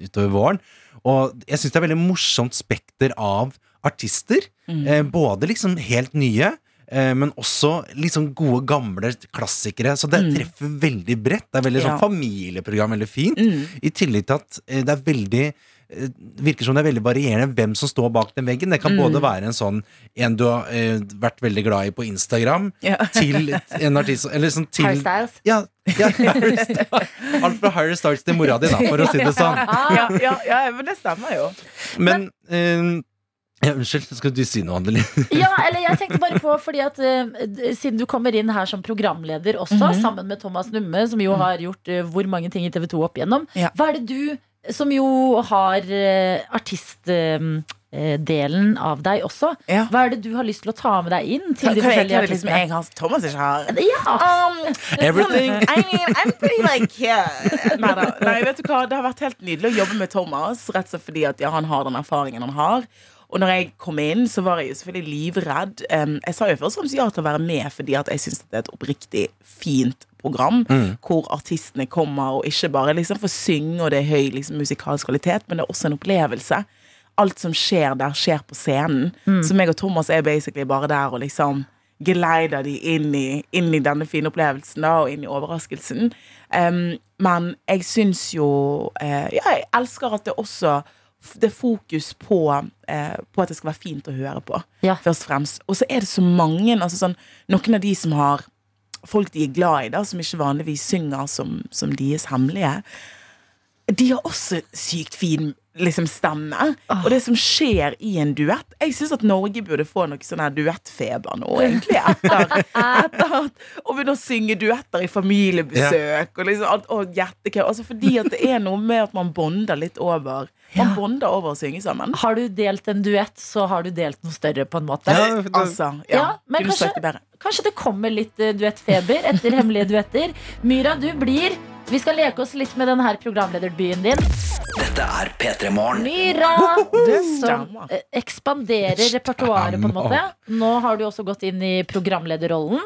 utover våren. Og jeg syns det er veldig morsomt spekter av artister. Eh, både liksom helt nye. Eh, Men også liksom gode, gamle klassikere. Så det treffer veldig bredt. Det er veldig Ja. sånn familieprogram, veldig fint. Mm. I tillegg til at eh, det er veldig eh, virker som det er veldig varierende hvem som står bak den veggen. Det kan Mm. både være en sånn en du har eh, vært veldig glad i på Instagram, Ja. <laughs> til en artist Eller sånn til Harry Styles. ja, ja, Harry Styles. Alt fra Harry Styles til mora di, da, for å si det <laughs> sånn. Ja, ja, ja, men det stemmer jo. Men eh, ja, Unnskyld, skal du si noe, Anneli? <laughs> Ja, eller jeg tenkte bare på fordi at uh, Siden du kommer inn her som programleder også, Mhm. sammen med Thomas Numme, som jo har gjort uh, hvor mange ting i TV 2 opp igjennom. Ja. Hva er det du, som jo har artistdelen av deg også, Ja. hva er det du har lyst til å ta med deg inn til de forskjellige det liksom jeg har Thomas ikke har? Ja, Um, Everything. I mean, I'm pretty like yeah. Nei, vet du hva, det har vært helt nydelig å jobbe med Thomas, rett og slett fordi at ja, han har den erfaringen han har. Og når jeg kom inn, så var jeg jo selvfølgelig livredd. Jeg sa jo først og fremst ja til å være med fordi at jeg syns det er et oppriktig fint program. Hvor artistene kommer, og ikke bare liksom får synge, og det er høy liksom, musikalsk kvalitet, men det er også en opplevelse. Alt som skjer der, skjer på scenen. Så meg og Thomas er basically bare der og liksom geleider de inn i, inn i denne fine opplevelsen da, og inn i overraskelsen. Um, men jeg syns jo uh, Ja, jeg elsker at det også det er fokus på, eh, på at det skal være fint å høre på. Ja. Først og fremst. Og så er det så mange, altså sånn, noen av de som har folk de er glad i, da, som ikke vanligvis synger som, som deres hemmelige, de har også sykt fin liksom, stemme. Og det som skjer i en duett Jeg syns at Norge burde få noe sånn her duettfeber nå, egentlig. Etter, etter at, å begynne å synge duetter i familiebesøk og liksom alt, og. Altså fordi at det er noe med at man bonder litt over Man bonder over å synge sammen. Har du delt en duett, så har du delt noe større, på en måte. Ja, det- Altså, ja. Ja, men kanskje-. Kanskje det kommer litt eh, duettfeber etter hemmelige duetter. Myra, du blir Vi skal leke oss litt med denne programlederbyen din. Dette er P3 Morgen. Myra, som eh, ekspanderer repertoaret, på en måte. Nå har du også gått inn i programlederrollen.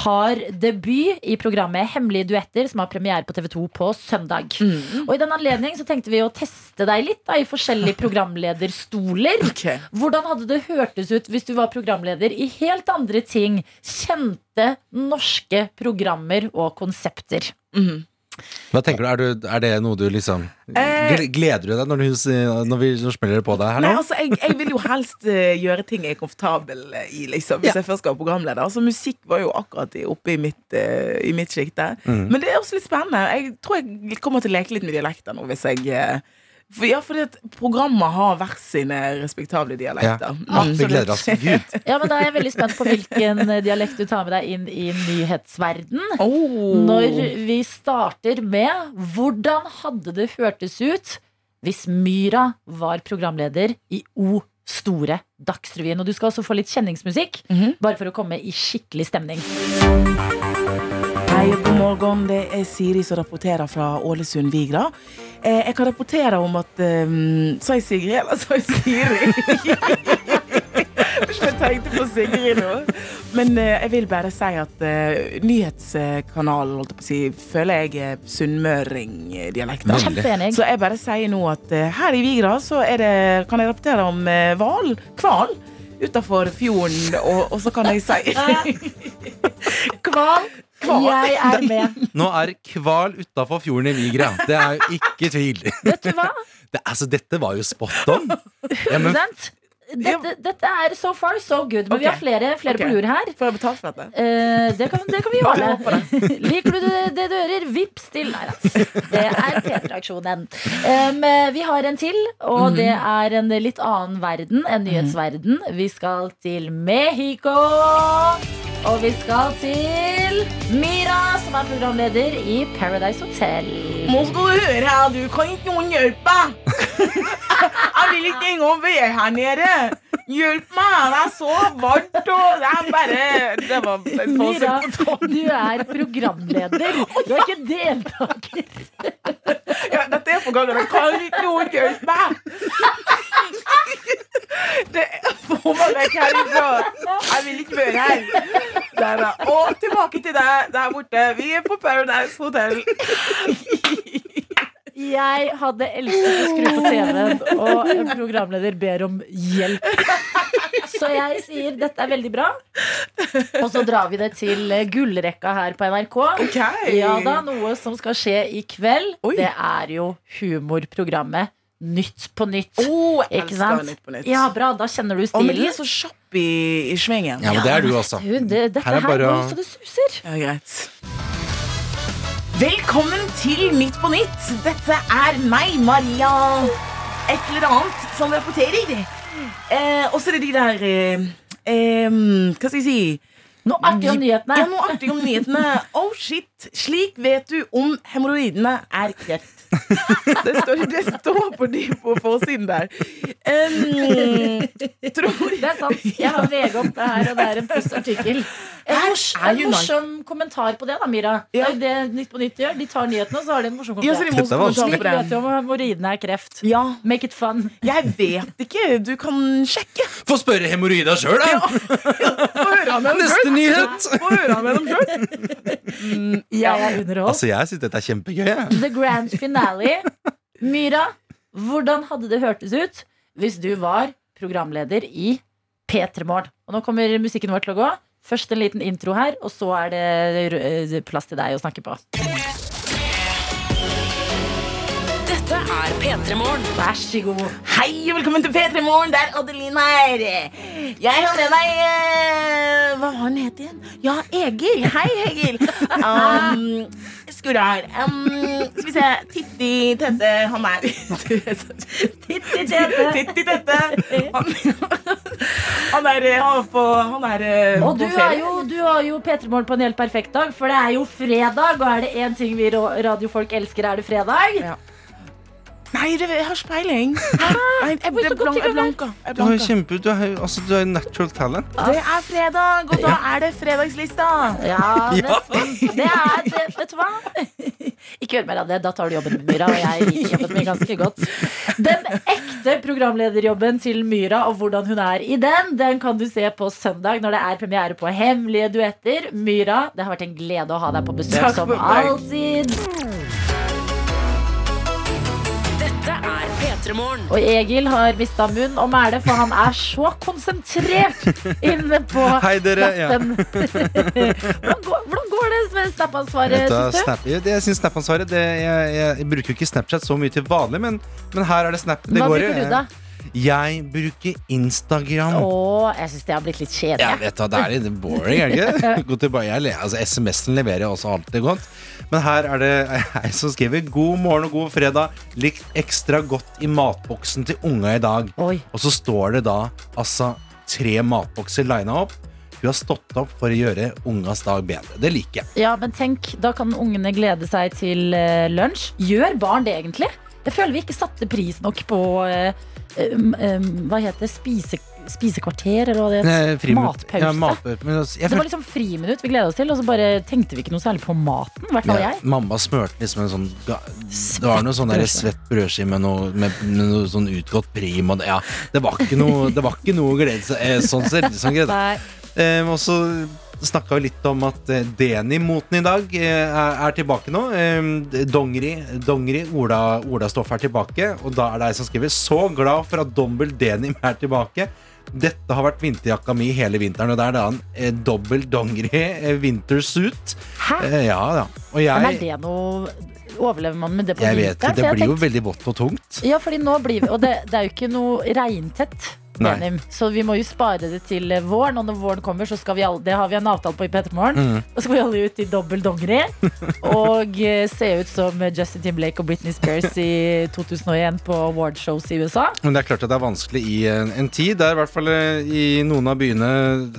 Har debut i programmet Hemmelige duetter, som har premiere på TV2 på søndag. Og i den anledning så tenkte vi å teste deg litt da, i forskjellige <laughs> programlederstoler. Hvordan hadde det hørtes ut hvis du var programleder i helt andre ting? Kjente norske programmer og konsepter. Mhm. Hva tenker du? Er, du, er det noe du liksom Eh. Gleder du deg når, du, når vi Spiller smeller på deg her Nei, altså, jeg, jeg vil jo helst eh, gjøre ting jeg er komfortabel i, liksom, hvis jeg først skal være programleder. Altså, musikk var jo akkurat oppe i mitt, uh, i mitt sjikte. Mm. Men det er også litt spennende. Jeg tror jeg kommer til å leke litt med dialekter nå, hvis jeg eh, for, Ja, fordi at programmet har hver sine respektable dialekter. Ja, vi gleder oss. Gud. Ja, men Da er jeg veldig spent på hvilken eh, dialekt du tar med deg inn i nyhetsverden. Oh. Når vi starter med hvordan hadde det hørtes ut hvis Myra var programleder i O store Dagsrevyen? Og du skal også få litt kjenningsmusikk, Mhm. bare for å komme i skikkelig stemning. Hei, god morgen. Det er Siri som rapporterer fra Ålesund Vigra. Eh, jeg kan rapportere om at um, Sa jeg Sigrid, eller sa jeg Siri? <laughs> Jeg tenkte på Sigrid nå. Men eh, jeg vil bare si at eh, nyhetskanalen holdt jeg på å si, føler jeg er sunnmøring-dialekter. Veldig. Kjempeenig. Så jeg bare sier nå at eh, her i Vigra så er det, kan jeg rapportere om eh, hval, kval, utafor fjorden, og, og så kan jeg si <laughs> Kval. Jeg er med. Nå er hval utafor fjorden i Vigra. Det er jo ikke tvil. Vet du hva? Det, altså, dette var jo spot on. Ja, men, <laughs> 100%. Dette, dette er so far so good. Men vi har flere, flere okay. på lur her. Får jeg betalt for dette? Eh, det, kan, det kan vi <laughs> gjøre. <laughs> Liker du det, det du hører, vips til. Nei da. Det er P3-aksjonen. Um, vi har en til, og det er en litt annen verden. En nyhetsverden. Vi skal til Mexico. Og vi skal til Mira, som er programleder i Paradise Hotel. Nå skal du høre her, du kan ikke noen hjelpe. <laughs> Jeg vil ikke engang være her nede. Hjelp meg, det er så varmt, og det er bare Det var en Mira, du er programleder. Du er ikke deltaker. <laughs> Ja, dette er for gangen. Kan ikke noen hjelpe meg? <laughs> Det Få meg vekk herfra. Jeg vil ikke være her. Der. Og tilbake til deg der borte. Vi er på Paradise Hotel. Jeg hadde elsket å skru på TV-en, og en programleder ber om hjelp. Så jeg sier dette er veldig bra. Og så drar vi det til eh, gullrekka her på NRK. Okay. Ja da, Noe som skal skje i kveld, Oi. det er jo humorprogrammet Nytt på nytt. Oh, jeg Ikke sant? Nytt på nytt. Ja, bra, da kjenner du Å, men de er så kjapp i, i svingen. ja, men det er du også. Du, det, dette Her her, er bare går så det suser. Ja, greit. Velkommen til Nytt på Nytt. Dette er meg, Maria et eller annet, som rapporterer. Eh, og så er det de der eh, eh, Hva skal jeg si? Noe artig om nyhetene. Ja, noe artig om nyhetene. <laughs> Oh shit, slik vet du om hemoroidene er kreft. <laughs> Det står, det står på, de, på forsiden der. Um, tror Det er sant. Jeg har VG opp det her, og det er en pluss artikkel. En, mors en morsom kommentar på det, da, Mira. Ja. Det er jo det Nytt på Nytt gjør. De tar nyhetene, og så har de en morsom Ja, de kommentar. på det. vet du om hemoroidene er kreft. Ja, Make it fun. jeg vet ikke. Du kan sjekke. Få spørre hemoroida sjøl, da! Få høre Neste nyhet! Få høre med dem sjøl. Jeg er underholdt. Altså, jeg syns dette er kjempegøy. The grand finale. Myra, hvordan hadde det hørtes ut hvis du var programleder i P3 Morgen? Og nå kommer musikken vår til å gå. Først en liten intro her, og så er det eh, plass til deg å snakke på. Dette er P3 Morgen. Vær så god. Hei og velkommen til P3 Morgen. Det er Adeline her. Jeg har med meg eh, Hva var han het igjen? Ja, Egil. Hei, Egil. <laughs> Um, Skurdal. Um, vi se. Titti Tette, han er <laughs> Titti tete. Titti Tette. Han, han er, eh, han er på, han er eh, Og du har jo, du har jo P3 Morgen på en helt perfekt dag, for det er jo fredag. Og er det én ting vi radiofolk elsker, er det fredag. Ja. Nei, det, jeg har ikke peiling. Jeg, jeg, du jeg blanka. Du har kjempe Du er, altså, du er natural talent. Det er fredag, og da er det fredagslista. <laughs> Ja, nesten. Det er det. Vet du hva? <laughs> Ikke gjør mer av det. Da tar du jobben med Myra, og jeg liker jobben min ganske godt. Den ekte programlederjobben til Myra og hvordan hun er i den, den kan du se på søndag når det er premiere på Hemmelige duetter. Myra, det har vært en glede å ha deg på besøk som alltid. Og Egil har mista munn og mæle, for han er så konsentrert inne på <laughs> Hei, dere. Ja. snappen. <laughs> hvordan, går, hvordan går det med snap-ansvaret, syns? Snap, jeg, jeg synes Snap-ansvaret det, jeg, jeg, bruker ikke Snapchat så mye til vanlig, men, men her er det Snap. Det Hva går bruker du, da? Jeg bruker Instagram. Å, jeg syns det har blitt litt kjedelig. Jeg vet hva, Det er litt boring, er det ikke? <laughs> Altså, SMS-en leverer jeg også alltid godt. Men her er det <laughs> jeg som skriver 'God morgen og god fredag'. Likt ekstra godt i matboksen til unga i dag. Oi. Og så står det da altså tre matbokser lina opp. Hun har stått opp for å gjøre ungas dag bedre. Det liker jeg. Ja, men tenk, da kan ungene glede seg til eh, lunsj. Gjør barn det egentlig? Jeg føler vi ikke satte pris nok på um, Hva heter det? Spise, spisekvarter, eller hva det Eh, heter? friminutt. Matpause. Ja, matpause. Altså, det var liksom friminutt vi gleda oss til, og så bare tenkte vi ikke noe særlig på maten. I hvert fall Ja, jeg. mamma smørte liksom en sånn Det var noe sånn svett brødskive med med, med noe sånn utgått prim og det, ja, det var ikke noe Det var ikke noe glede seg eh, sånn sett. Nei. Eh, og så snakka vi litt om at eh, Deni-moten i dag eh, er, tilbake nå. Dongeri, dongeri Ola, Ola Stoff er tilbake, og da er det ei som skriver 'Så glad for at dobbel denim er tilbake'. Dette har vært vinterjakka mi hele vinteren, og det er da en eh, dobbel dongeri eh, wintersuit. Hæ? Eh, ja, ja. Og jeg, Men er det noe Overlever man med det på jeg vet vinteren? ikke, det blir jo tenkte- veldig vått og tungt. Ja, fordi nå blir vi Og det, det er jo ikke noe regntett. Denim, så vi må jo spare det til eh, våren. Og når våren kommer, så skal vi alle Det har vi en avtale på i P3 Morgen. Mm. <laughs> Da skal vi alle ut i dobbel dongeri og eh, se ut som Justin Timberlake og Britney Spears i <laughs> 2001 på awardshows i USA. Men det er klart at det er vanskelig i en, en tid der i hvert fall eh, i noen av byene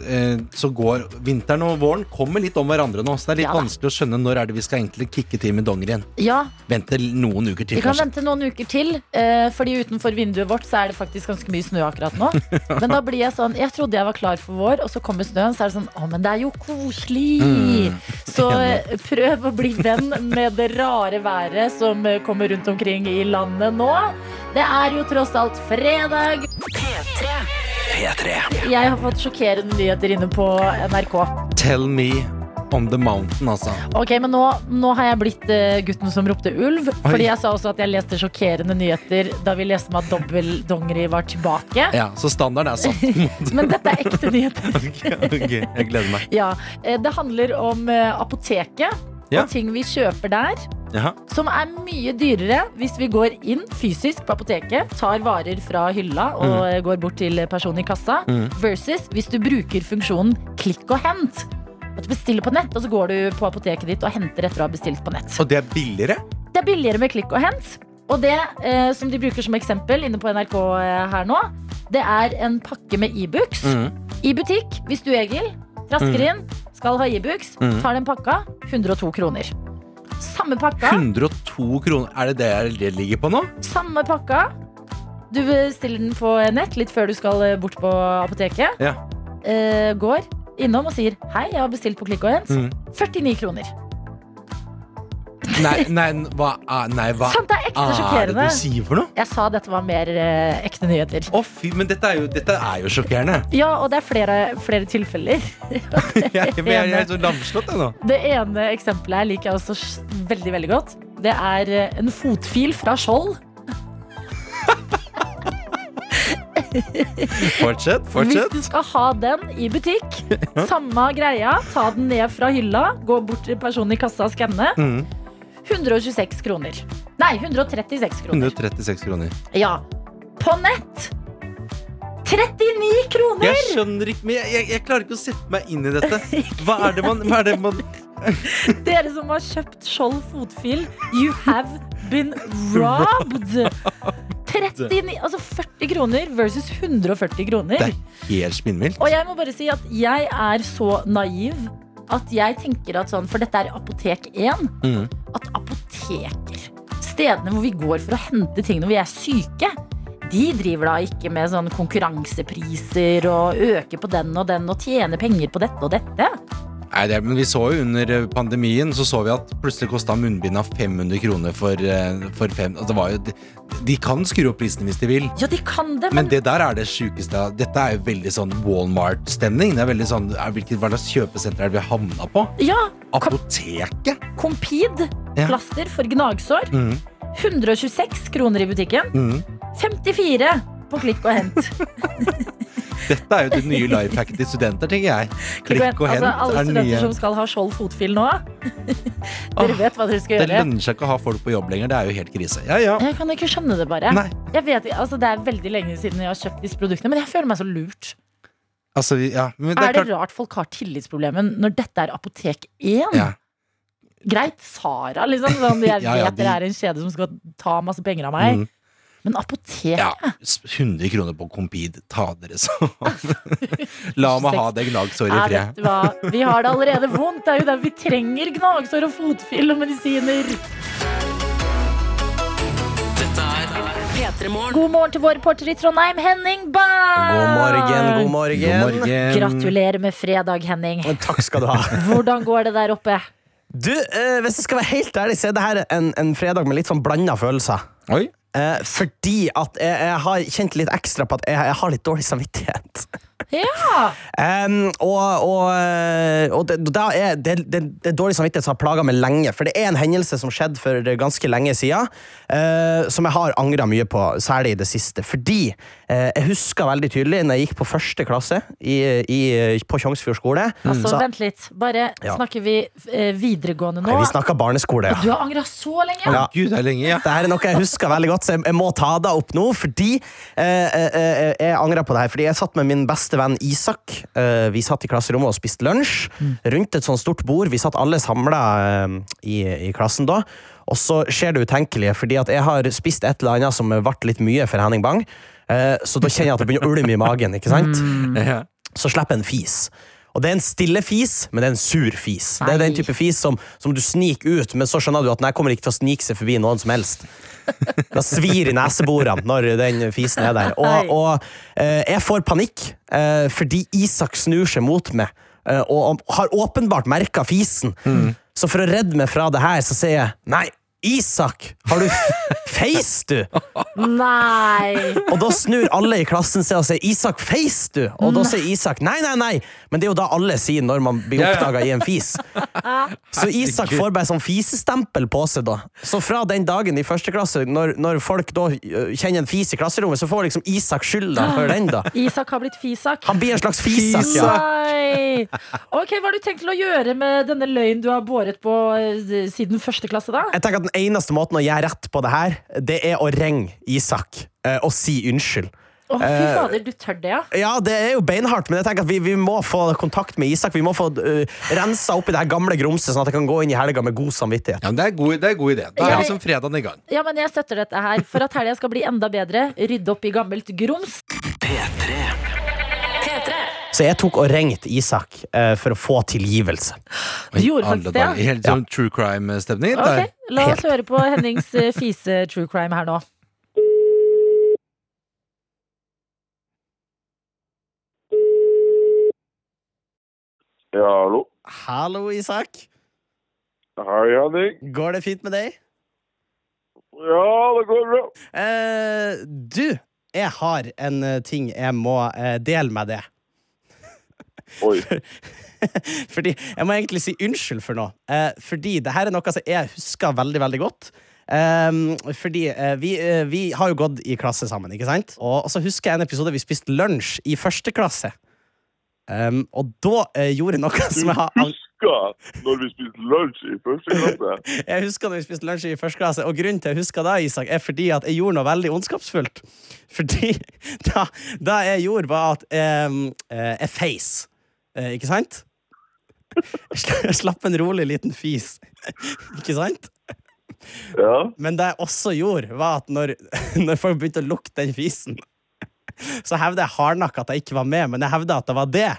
eh, så går vinteren og våren kommer litt om hverandre nå. Så det er litt Ja da. vanskelig å skjønne når er det vi skal egentlig kicke til med dongerien. Ja, Vente noen uker til, vi kan kanskje. vente noen uker til, eh, fordi utenfor vinduet vårt så er det faktisk ganske mye snø akkurat nå. <laughs> Men da blir jeg sånn Jeg trodde jeg var klar for vår, og så kommer snøen, så er det sånn Å, men det er jo koselig! Mm. Så eh, prøv å bli venn med det rare været som eh, kommer rundt omkring i landet nå. Det er jo tross alt fredag. P3. P3. Jeg har fått sjokkerende nyheter inne på NRK. Tell me on the mountain, altså. Ok, men nå, nå har jeg blitt uh, gutten som ropte ulv. Fordi jeg sa også at jeg leste sjokkerende nyheter da vi leste om at dobbeldongeri var tilbake. Ja, så standarden er satt. <laughs> Men dette er ekte nyheter. <laughs> ok, jeg gleder meg. Ja, eh, Det handler om uh, apoteket Ja. og ting vi kjøper der. Jaha. Som er mye dyrere hvis vi går inn fysisk på apoteket, tar varer fra hylla og mm. går bort til personen i kassa, Mm. versus hvis du bruker funksjonen klikk og hent. Bestiller på nett, og så går du på apoteket ditt og henter etter å ha bestilt på nett. Og det er billigere? Det er billigere med klikk og hent. Og det eh, som de bruker som eksempel inne på NRK eh, her nå, det er en pakke med Ibux. Mm. I butikk, hvis du Egil trasker inn, skal ha Ibux, Mm. tar den pakka, 102 kroner. Samme pakka, 102 kroner. Er det det det ligger på nå? samme pakka. Du bestiller den på nett litt før du skal eh, bort på apoteket. Ja. Eh, går innom og sier 'hei, jeg har bestilt på klikk og hent'. Mm. 49 kroner. Nei, nei, hva, nei, hva Sånt, det er ekte er det du sier for noe? Jeg sa dette var mer eh, ekte nyheter. Å fy, men dette er jo, dette er jo sjokkerende. <laughs> Ja, og det er flere, flere tilfeller. <laughs> Jeg, jeg, jeg er så lamslått, jeg nå. <laughs> Det ene eksempelet her liker jeg også veldig veldig godt. Det er eh, en fotfil fra Skjold. Fortsett, fortsett. Hvis du skal ha den i butikk, samme greia. Ta den ned fra hylla, gå bort til personen i kassa og skanne. Mm. 126 kroner. Nei, 136 kroner. 136 kroner. Ja. På nett 39 kroner! Jeg skjønner ikke, men jeg, jeg, jeg klarer ikke å sette meg inn i dette. Hva er det man, er det man <laughs> Dere som har kjøpt Skjold fotfil, you have been robbed! <laughs> 39, altså 40 kroner versus 140 kroner. Det er helt spinnvilt. Og jeg må bare si at jeg er så naiv at jeg tenker at sånn, for dette er Apotek 1, Mm. at apoteker, stedene hvor vi går for å hente ting når vi er syke, de driver da ikke med sånn konkurransepriser og øker på den og den og tjener penger på dette og dette. Nei, det, men vi så jo under eh, pandemien Så så vi at plutselig kosta munnbinda 500 kroner for, eh, for fem altså, det var jo, de, de kan skru opp prisene hvis de vil. Ja, de kan det, Men men, det der er det sjukeste. Dette er jo veldig sånn Walmart-stemning. Det er veldig sånn, hvilket, Hva slags kjøpesenter er det vi har havna på? ja, Apoteket? Compede, Ja. plaster for gnagsår, Mm. 126 kroner i butikken, Mm. 54 på klikk og hent. <laughs> Dette er jo det nye life hacket til studenter, tenker jeg. Klikk og hent altså, alle er studenter nye. som skal ha skjold fotfil nå, <laughs> dere vet hva dere skal gjøre. Det lønner seg ikke å ha folk på jobb lenger. Det er jo helt krise. Ja, ja. Jeg kan ikke skjønne det bare. Jeg vet, altså, det er veldig lenge siden jeg har kjøpt disse produktene, men jeg føler meg så lurt. Altså, ja. Men det er er det klart rart folk har tillitsproblemer når dette er Apotek 1? ja. Greit, Sara, liksom. Sånn, jeg <laughs> vet de- dere er en kjede som skal ta masse penger av meg. Mm. Men apoteket? ja. 100 kroner på Compede. Ta dere sammen. <laughs> La meg ha det gnagsåret i fred. Vi har det allerede vondt. Det er jo der vi trenger gnagsår og fotfyll og medisiner. Dette er P3 Morgen. God morgen til vår reporter i Trondheim, Henning Bang! God morgen, god God morgen. morgen. Gratulerer med fredag, Henning. Takk skal du ha. <laughs> Hvordan går det der oppe? Du, eh, Hvis jeg skal være helt ærlig, så er det her en, en fredag med litt sånn blanda følelser. Oi. Eh, fordi at jeg, jeg har kjent litt ekstra på at jeg, jeg har litt dårlig samvittighet. <laughs> Ja! um, og og, eh, og det, er, det, det, det er dårlig samvittighet som har plaga meg lenge. For det er en hendelse som skjedde for ganske lenge siden, uh, som jeg har angra mye på, særlig i det siste. Fordi jeg husker veldig tydelig når jeg gikk på første klasse i, i, på Tjongsfjord skole. Altså, så, vent litt. Bare Ja. snakker vi eh, videregående nå? Nei, vi snakker barneskole. Du har angra så lenge? Ja. Gud, det er lenge, ja. Dette er noe jeg husker veldig godt, så jeg, jeg må ta det opp nå. Fordi eh, eh, eh, jeg angrer på det her. Fordi jeg satt med min beste venn Isak. Eh, vi satt i klasserommet og spiste lunsj rundt et sånt stort bord. Vi satt alle samla eh, i, i klassen da. Og så skjer det utenkelige, fordi at jeg har spist et eller annet som ble litt mye for Henning Bang. Eh, så da kjenner jeg at det begynner å ulme i magen. ikke sant? ja. så slipper jeg en fis. Og det er en stille fis, men det er en sur fis. Det er den type fis som, som du sniker ut, men så skjønner du at den kommer ikke til å snike seg forbi noen som helst. Den svir i neseborene når den fisen er der. Og, og eh, jeg får panikk eh, fordi Isak snur seg mot meg eh, og har åpenbart merka fisen. Så for å redde meg fra det her, så sier jeg nei. Isak, har du f- <laughs> face, du? Nei! Og da snur alle i klassen seg og sier 'Isak, feis du?' Og da sier Isak 'nei, nei, nei'. Men det er jo da alle sier når man blir oppdaga i en fis. Så Isak får bare sånn fisestempel på seg, da. Så fra den dagen i første klasse, når, når folk da øh, kjenner en fis i klasserommet, så får liksom Isak skylda for den, da. Isak har blitt Fisak. Han blir en slags fisak, ja. Nei! Ok, Hva har du tenkt til å gjøre med denne løgnen du har båret på eh, siden første klasse? da? Jeg tenker at Den eneste måten å gjøre rett på det her, det er å ringe Isak eh, og si unnskyld. Å, fy Eh, fader, du tør det, ja? Ja, det er jo beinhardt, men jeg tenker at vi, vi må få kontakt med Isak. Vi må få uh, rensa opp i det her gamle grumset, sånn at jeg kan gå inn i helga med god samvittighet. ja men det, er god, det er god idé. Da er liksom fredagen i gang. Ja, men Jeg støtter dette her. For at helga skal bli enda bedre, rydde opp i gammelt grums. P3. Så jeg tok og ringte Isak eh, for å få tilgivelse. Du gjorde faktisk det, ja. Helt sånn true crime-stemning. Okay. La oss høre på Hennings eh, fise true crime her nå. Ja, hallo. Hallo, Isak. Hei, Henning. Går det fint med deg? Ja, det går bra. Eh, du, jeg har en eh, ting jeg må eh, dele med deg. Oi. <laughs> fordi Jeg må egentlig si unnskyld for noe. Eh, fordi det her er noe som jeg husker veldig, veldig godt. Ehm, fordi eh, vi, eh, vi har jo gått i klasse sammen, ikke sant? Og, og så husker jeg en episode vi spiste lunsj i første klasse. Um, og da eh, gjorde jeg noe som jeg har Du Husker når vi spiste lunsj i første klasse. <laughs> Jeg husker når vi spiste lunsj i første klasse, og grunnen til jeg husker det, Isak, er fordi at jeg gjorde noe veldig ondskapsfullt. <laughs> Fordi da, da jeg gjorde, var at eh, jeg feis. Eh, ikke sant? Jeg <laughs> slapp en rolig liten fis. Ikke sant? Ja. Men det jeg også gjorde, var at når, <laughs> når folk begynte å lukte den fisen, så hevder jeg hardnakka at jeg ikke var med, men jeg hevder at det var det.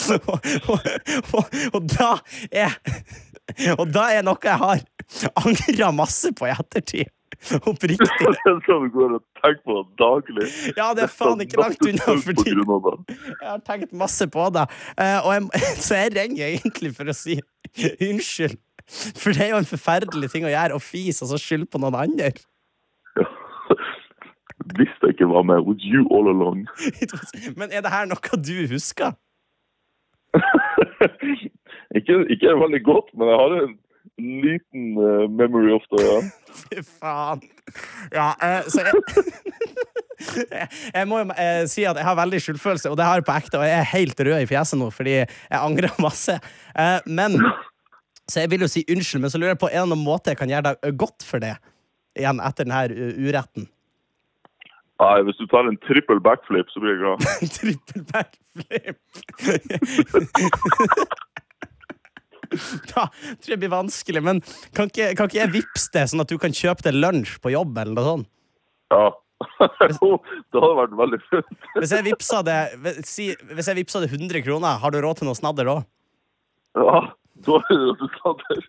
<laughs> og, og, og, og da er Og da er noe jeg har angra masse på i ettertid. <laughs> Oppriktig. <laughs> Sånn går og tenker på daglig. Ja, det er faen ikke langt unna, for det. jeg har tenkt masse på det. Eh, og jeg, <laughs> så jeg ringer egentlig for å si unnskyld. For det er jo en forferdelig ting å gjøre, å fise og så skylde på noen andre. Visste jeg ikke var med. With you all along? Men er det her noe du husker? ikke, ikke veldig godt, men jeg har en liten uh, memory of det, ja. <laughs> Fy faen. Ja, eh, så jeg <laughs> Jeg, må jo eh, si at jeg har veldig skyldfølelse, og det har jeg på ekte. Og jeg er helt rød i fjeset nå fordi jeg angrer <laughs> masse. Eh, men Så jeg vil jo si unnskyld, men så lurer jeg på er det noen måte jeg kan gjøre deg godt for det igjen etter denne uh, uretten. Nei, hvis du tar en trippel backflip, så blir jeg glad. Trippel backflip. <laughs> da tror jeg det blir vanskelig, men kan ikke, kan ikke jeg vippse det, sånn at du kan kjøpe deg lunsj på jobb, eller noe sånt? Ja. <laughs> Jo, det hadde vært veldig fint. Hvis jeg vippsa det, si, hvis jeg vippsa det 100 kroner, har du råd til noe snadder da? Ja, da er det råd til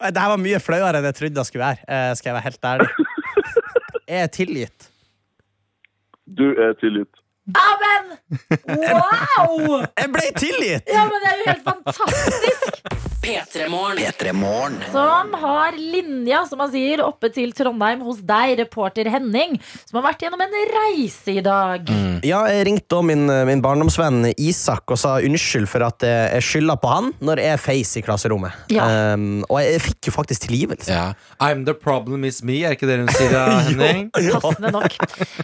Det her var mye flauere enn jeg trodde det skulle være. eh, Skal jeg være helt ærlig. <laughs> Jeg er tilgitt. Du er tilgitt. Amen! <laughs> Wow! Jeg ble tilgitt! Ja, men det er jo helt fantastisk! P3morgen. P3morgen. Som har linja, som man sier, oppe til Trondheim hos deg, reporter Henning, som har vært gjennom en reise i dag. Ja, jeg ringte min, min barndomsvenn Isak og sa unnskyld for at jeg skylda på han når jeg feis i klasserommet. Ja. Um, og jeg, jeg fikk jo faktisk tilgivelse. Ja. I'm the problem is me, er ikke det hun sier <laughs> Henning? Passende nok.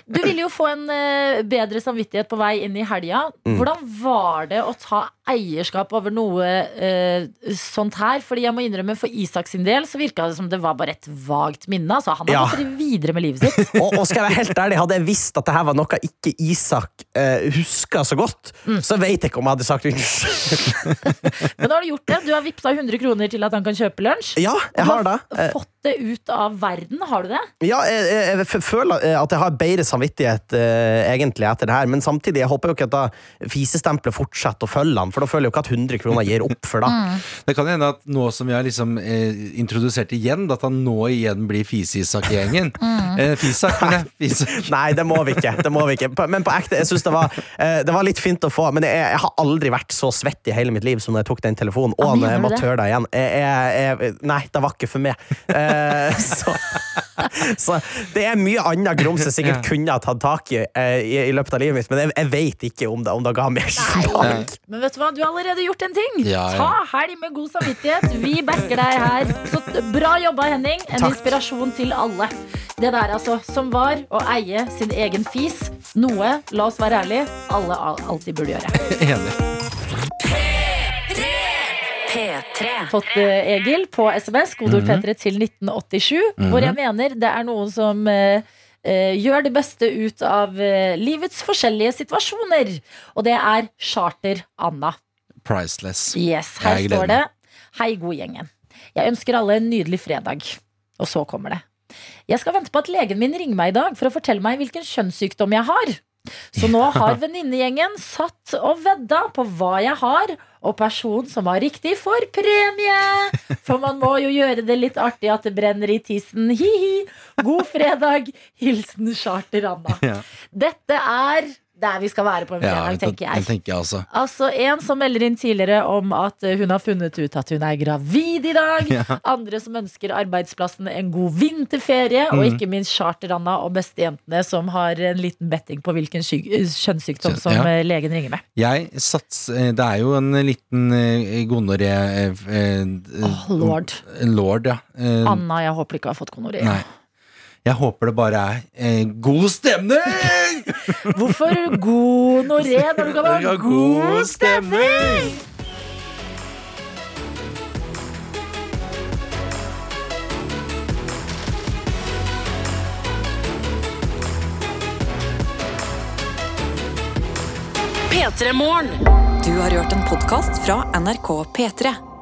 Du ville jo få en eh, bedre samvittighet på vei inn i helga. Hvordan var det å ta eierskap over noe eh, sånt her? Fordi jeg må innrømme For Isak sin del så virka det som det var bare et vagt minne. Altså, han har Ja. gått videre med livet sitt. <laughs> og, og skal jeg være helt ærlig, hadde jeg visst at det her var noe ikke Isak eh, huska så godt, så vet jeg ikke om jeg hadde sagt unnskyld. <laughs> Men da har du gjort det. Du har vippsa 100 kroner til at han kan kjøpe lunsj. Ja, jeg har det. fått det ut av verden. Har du det? Ja, jeg, jeg, jeg føler eh, at jeg har bedre samvittighet eh, egentlig etter det her, men samtidig, jeg håper jo ikke at da fisestempelet fortsetter å følge han, for da føler jeg jo ikke at 100 kroner gir opp for da. <laughs> Det kan hende at nå som vi har liksom eh, introdusert igjen, at han nå igjen blir Fise-Isak i gjengen. <laughs> Eh, Fisak, mener. <laughs> Fisak. Nei, det må vi ikke. Det må vi ikke. Men på ekte, jeg synes det var, eh, det var litt fint å få, men jeg, jeg har aldri vært så svett i hele mitt liv som når jeg tok den telefonen, og når jeg måtte høre det igjen. Jeg, jeg, jeg, nei, det var ikke for meg. Eh, <laughs> så, så det er mye annet grums jeg sikkert kunne ha tatt tak i, eh, i i løpet av livet mitt, men jeg, jeg vet ikke om det, om det ga mer smak. Men vet du hva, du har allerede gjort en ting. Ja, ja. Ta helg med god samvittighet. Vi backer deg her. Så bra jobba, Henning. En Takk. inspirasjon til alle. Det der, altså, som var å eie sin egen fis. Noe, la oss være ærlige, alle alltid burde gjøre. <laughs> Enig. P3. Fått eh, Egil på SMS, Godord P3 til 1987, hvor jeg mener det er noen som eh, gjør det beste ut av uh, livets forskjellige situasjoner. Og det er Charter-Anna. Priceless. Yes, her Jeg står det Hei god gjengen Jeg ønsker alle en nydelig fredag Og så kommer det Jeg skal vente på at legen min ringer meg i dag For å fortelle meg hvilken kjønnssykdom jeg har Så nå har venninnegjengen Satt og vedda på hva jeg har Og personen som har riktig får premie. For man må jo gjøre det litt artig At det brenner i tissen. Hihi. God fredag. Hilsen Charter Anna. Dette er der vi skal være på en fredag, ja, tenker jeg den tenker jeg også. Altså En som melder inn tidligere om at eh, hun har funnet ut at hun er gravid i dag. <laughs> Ja. Andre som ønsker arbeidsplassen en god vinterferie. Og Mm. ikke minst Charter-Anna og bestejentene som har en liten betting på hvilken kjønnssykdom som ja. eh, legen ringer med. Jeg sats, eh, Det er jo en liten eh, gonoré eh, eh, Åh, lord. Lord, ja. Eh, Anna, jeg håper ikke har fått gonoré. Nei. Jeg håper det bare er eh, god stemning! <laughs> Hvorfor god Noré når du kan ha god stemning? P3 Morgen. Du har hørt en podkast fra NRK P3.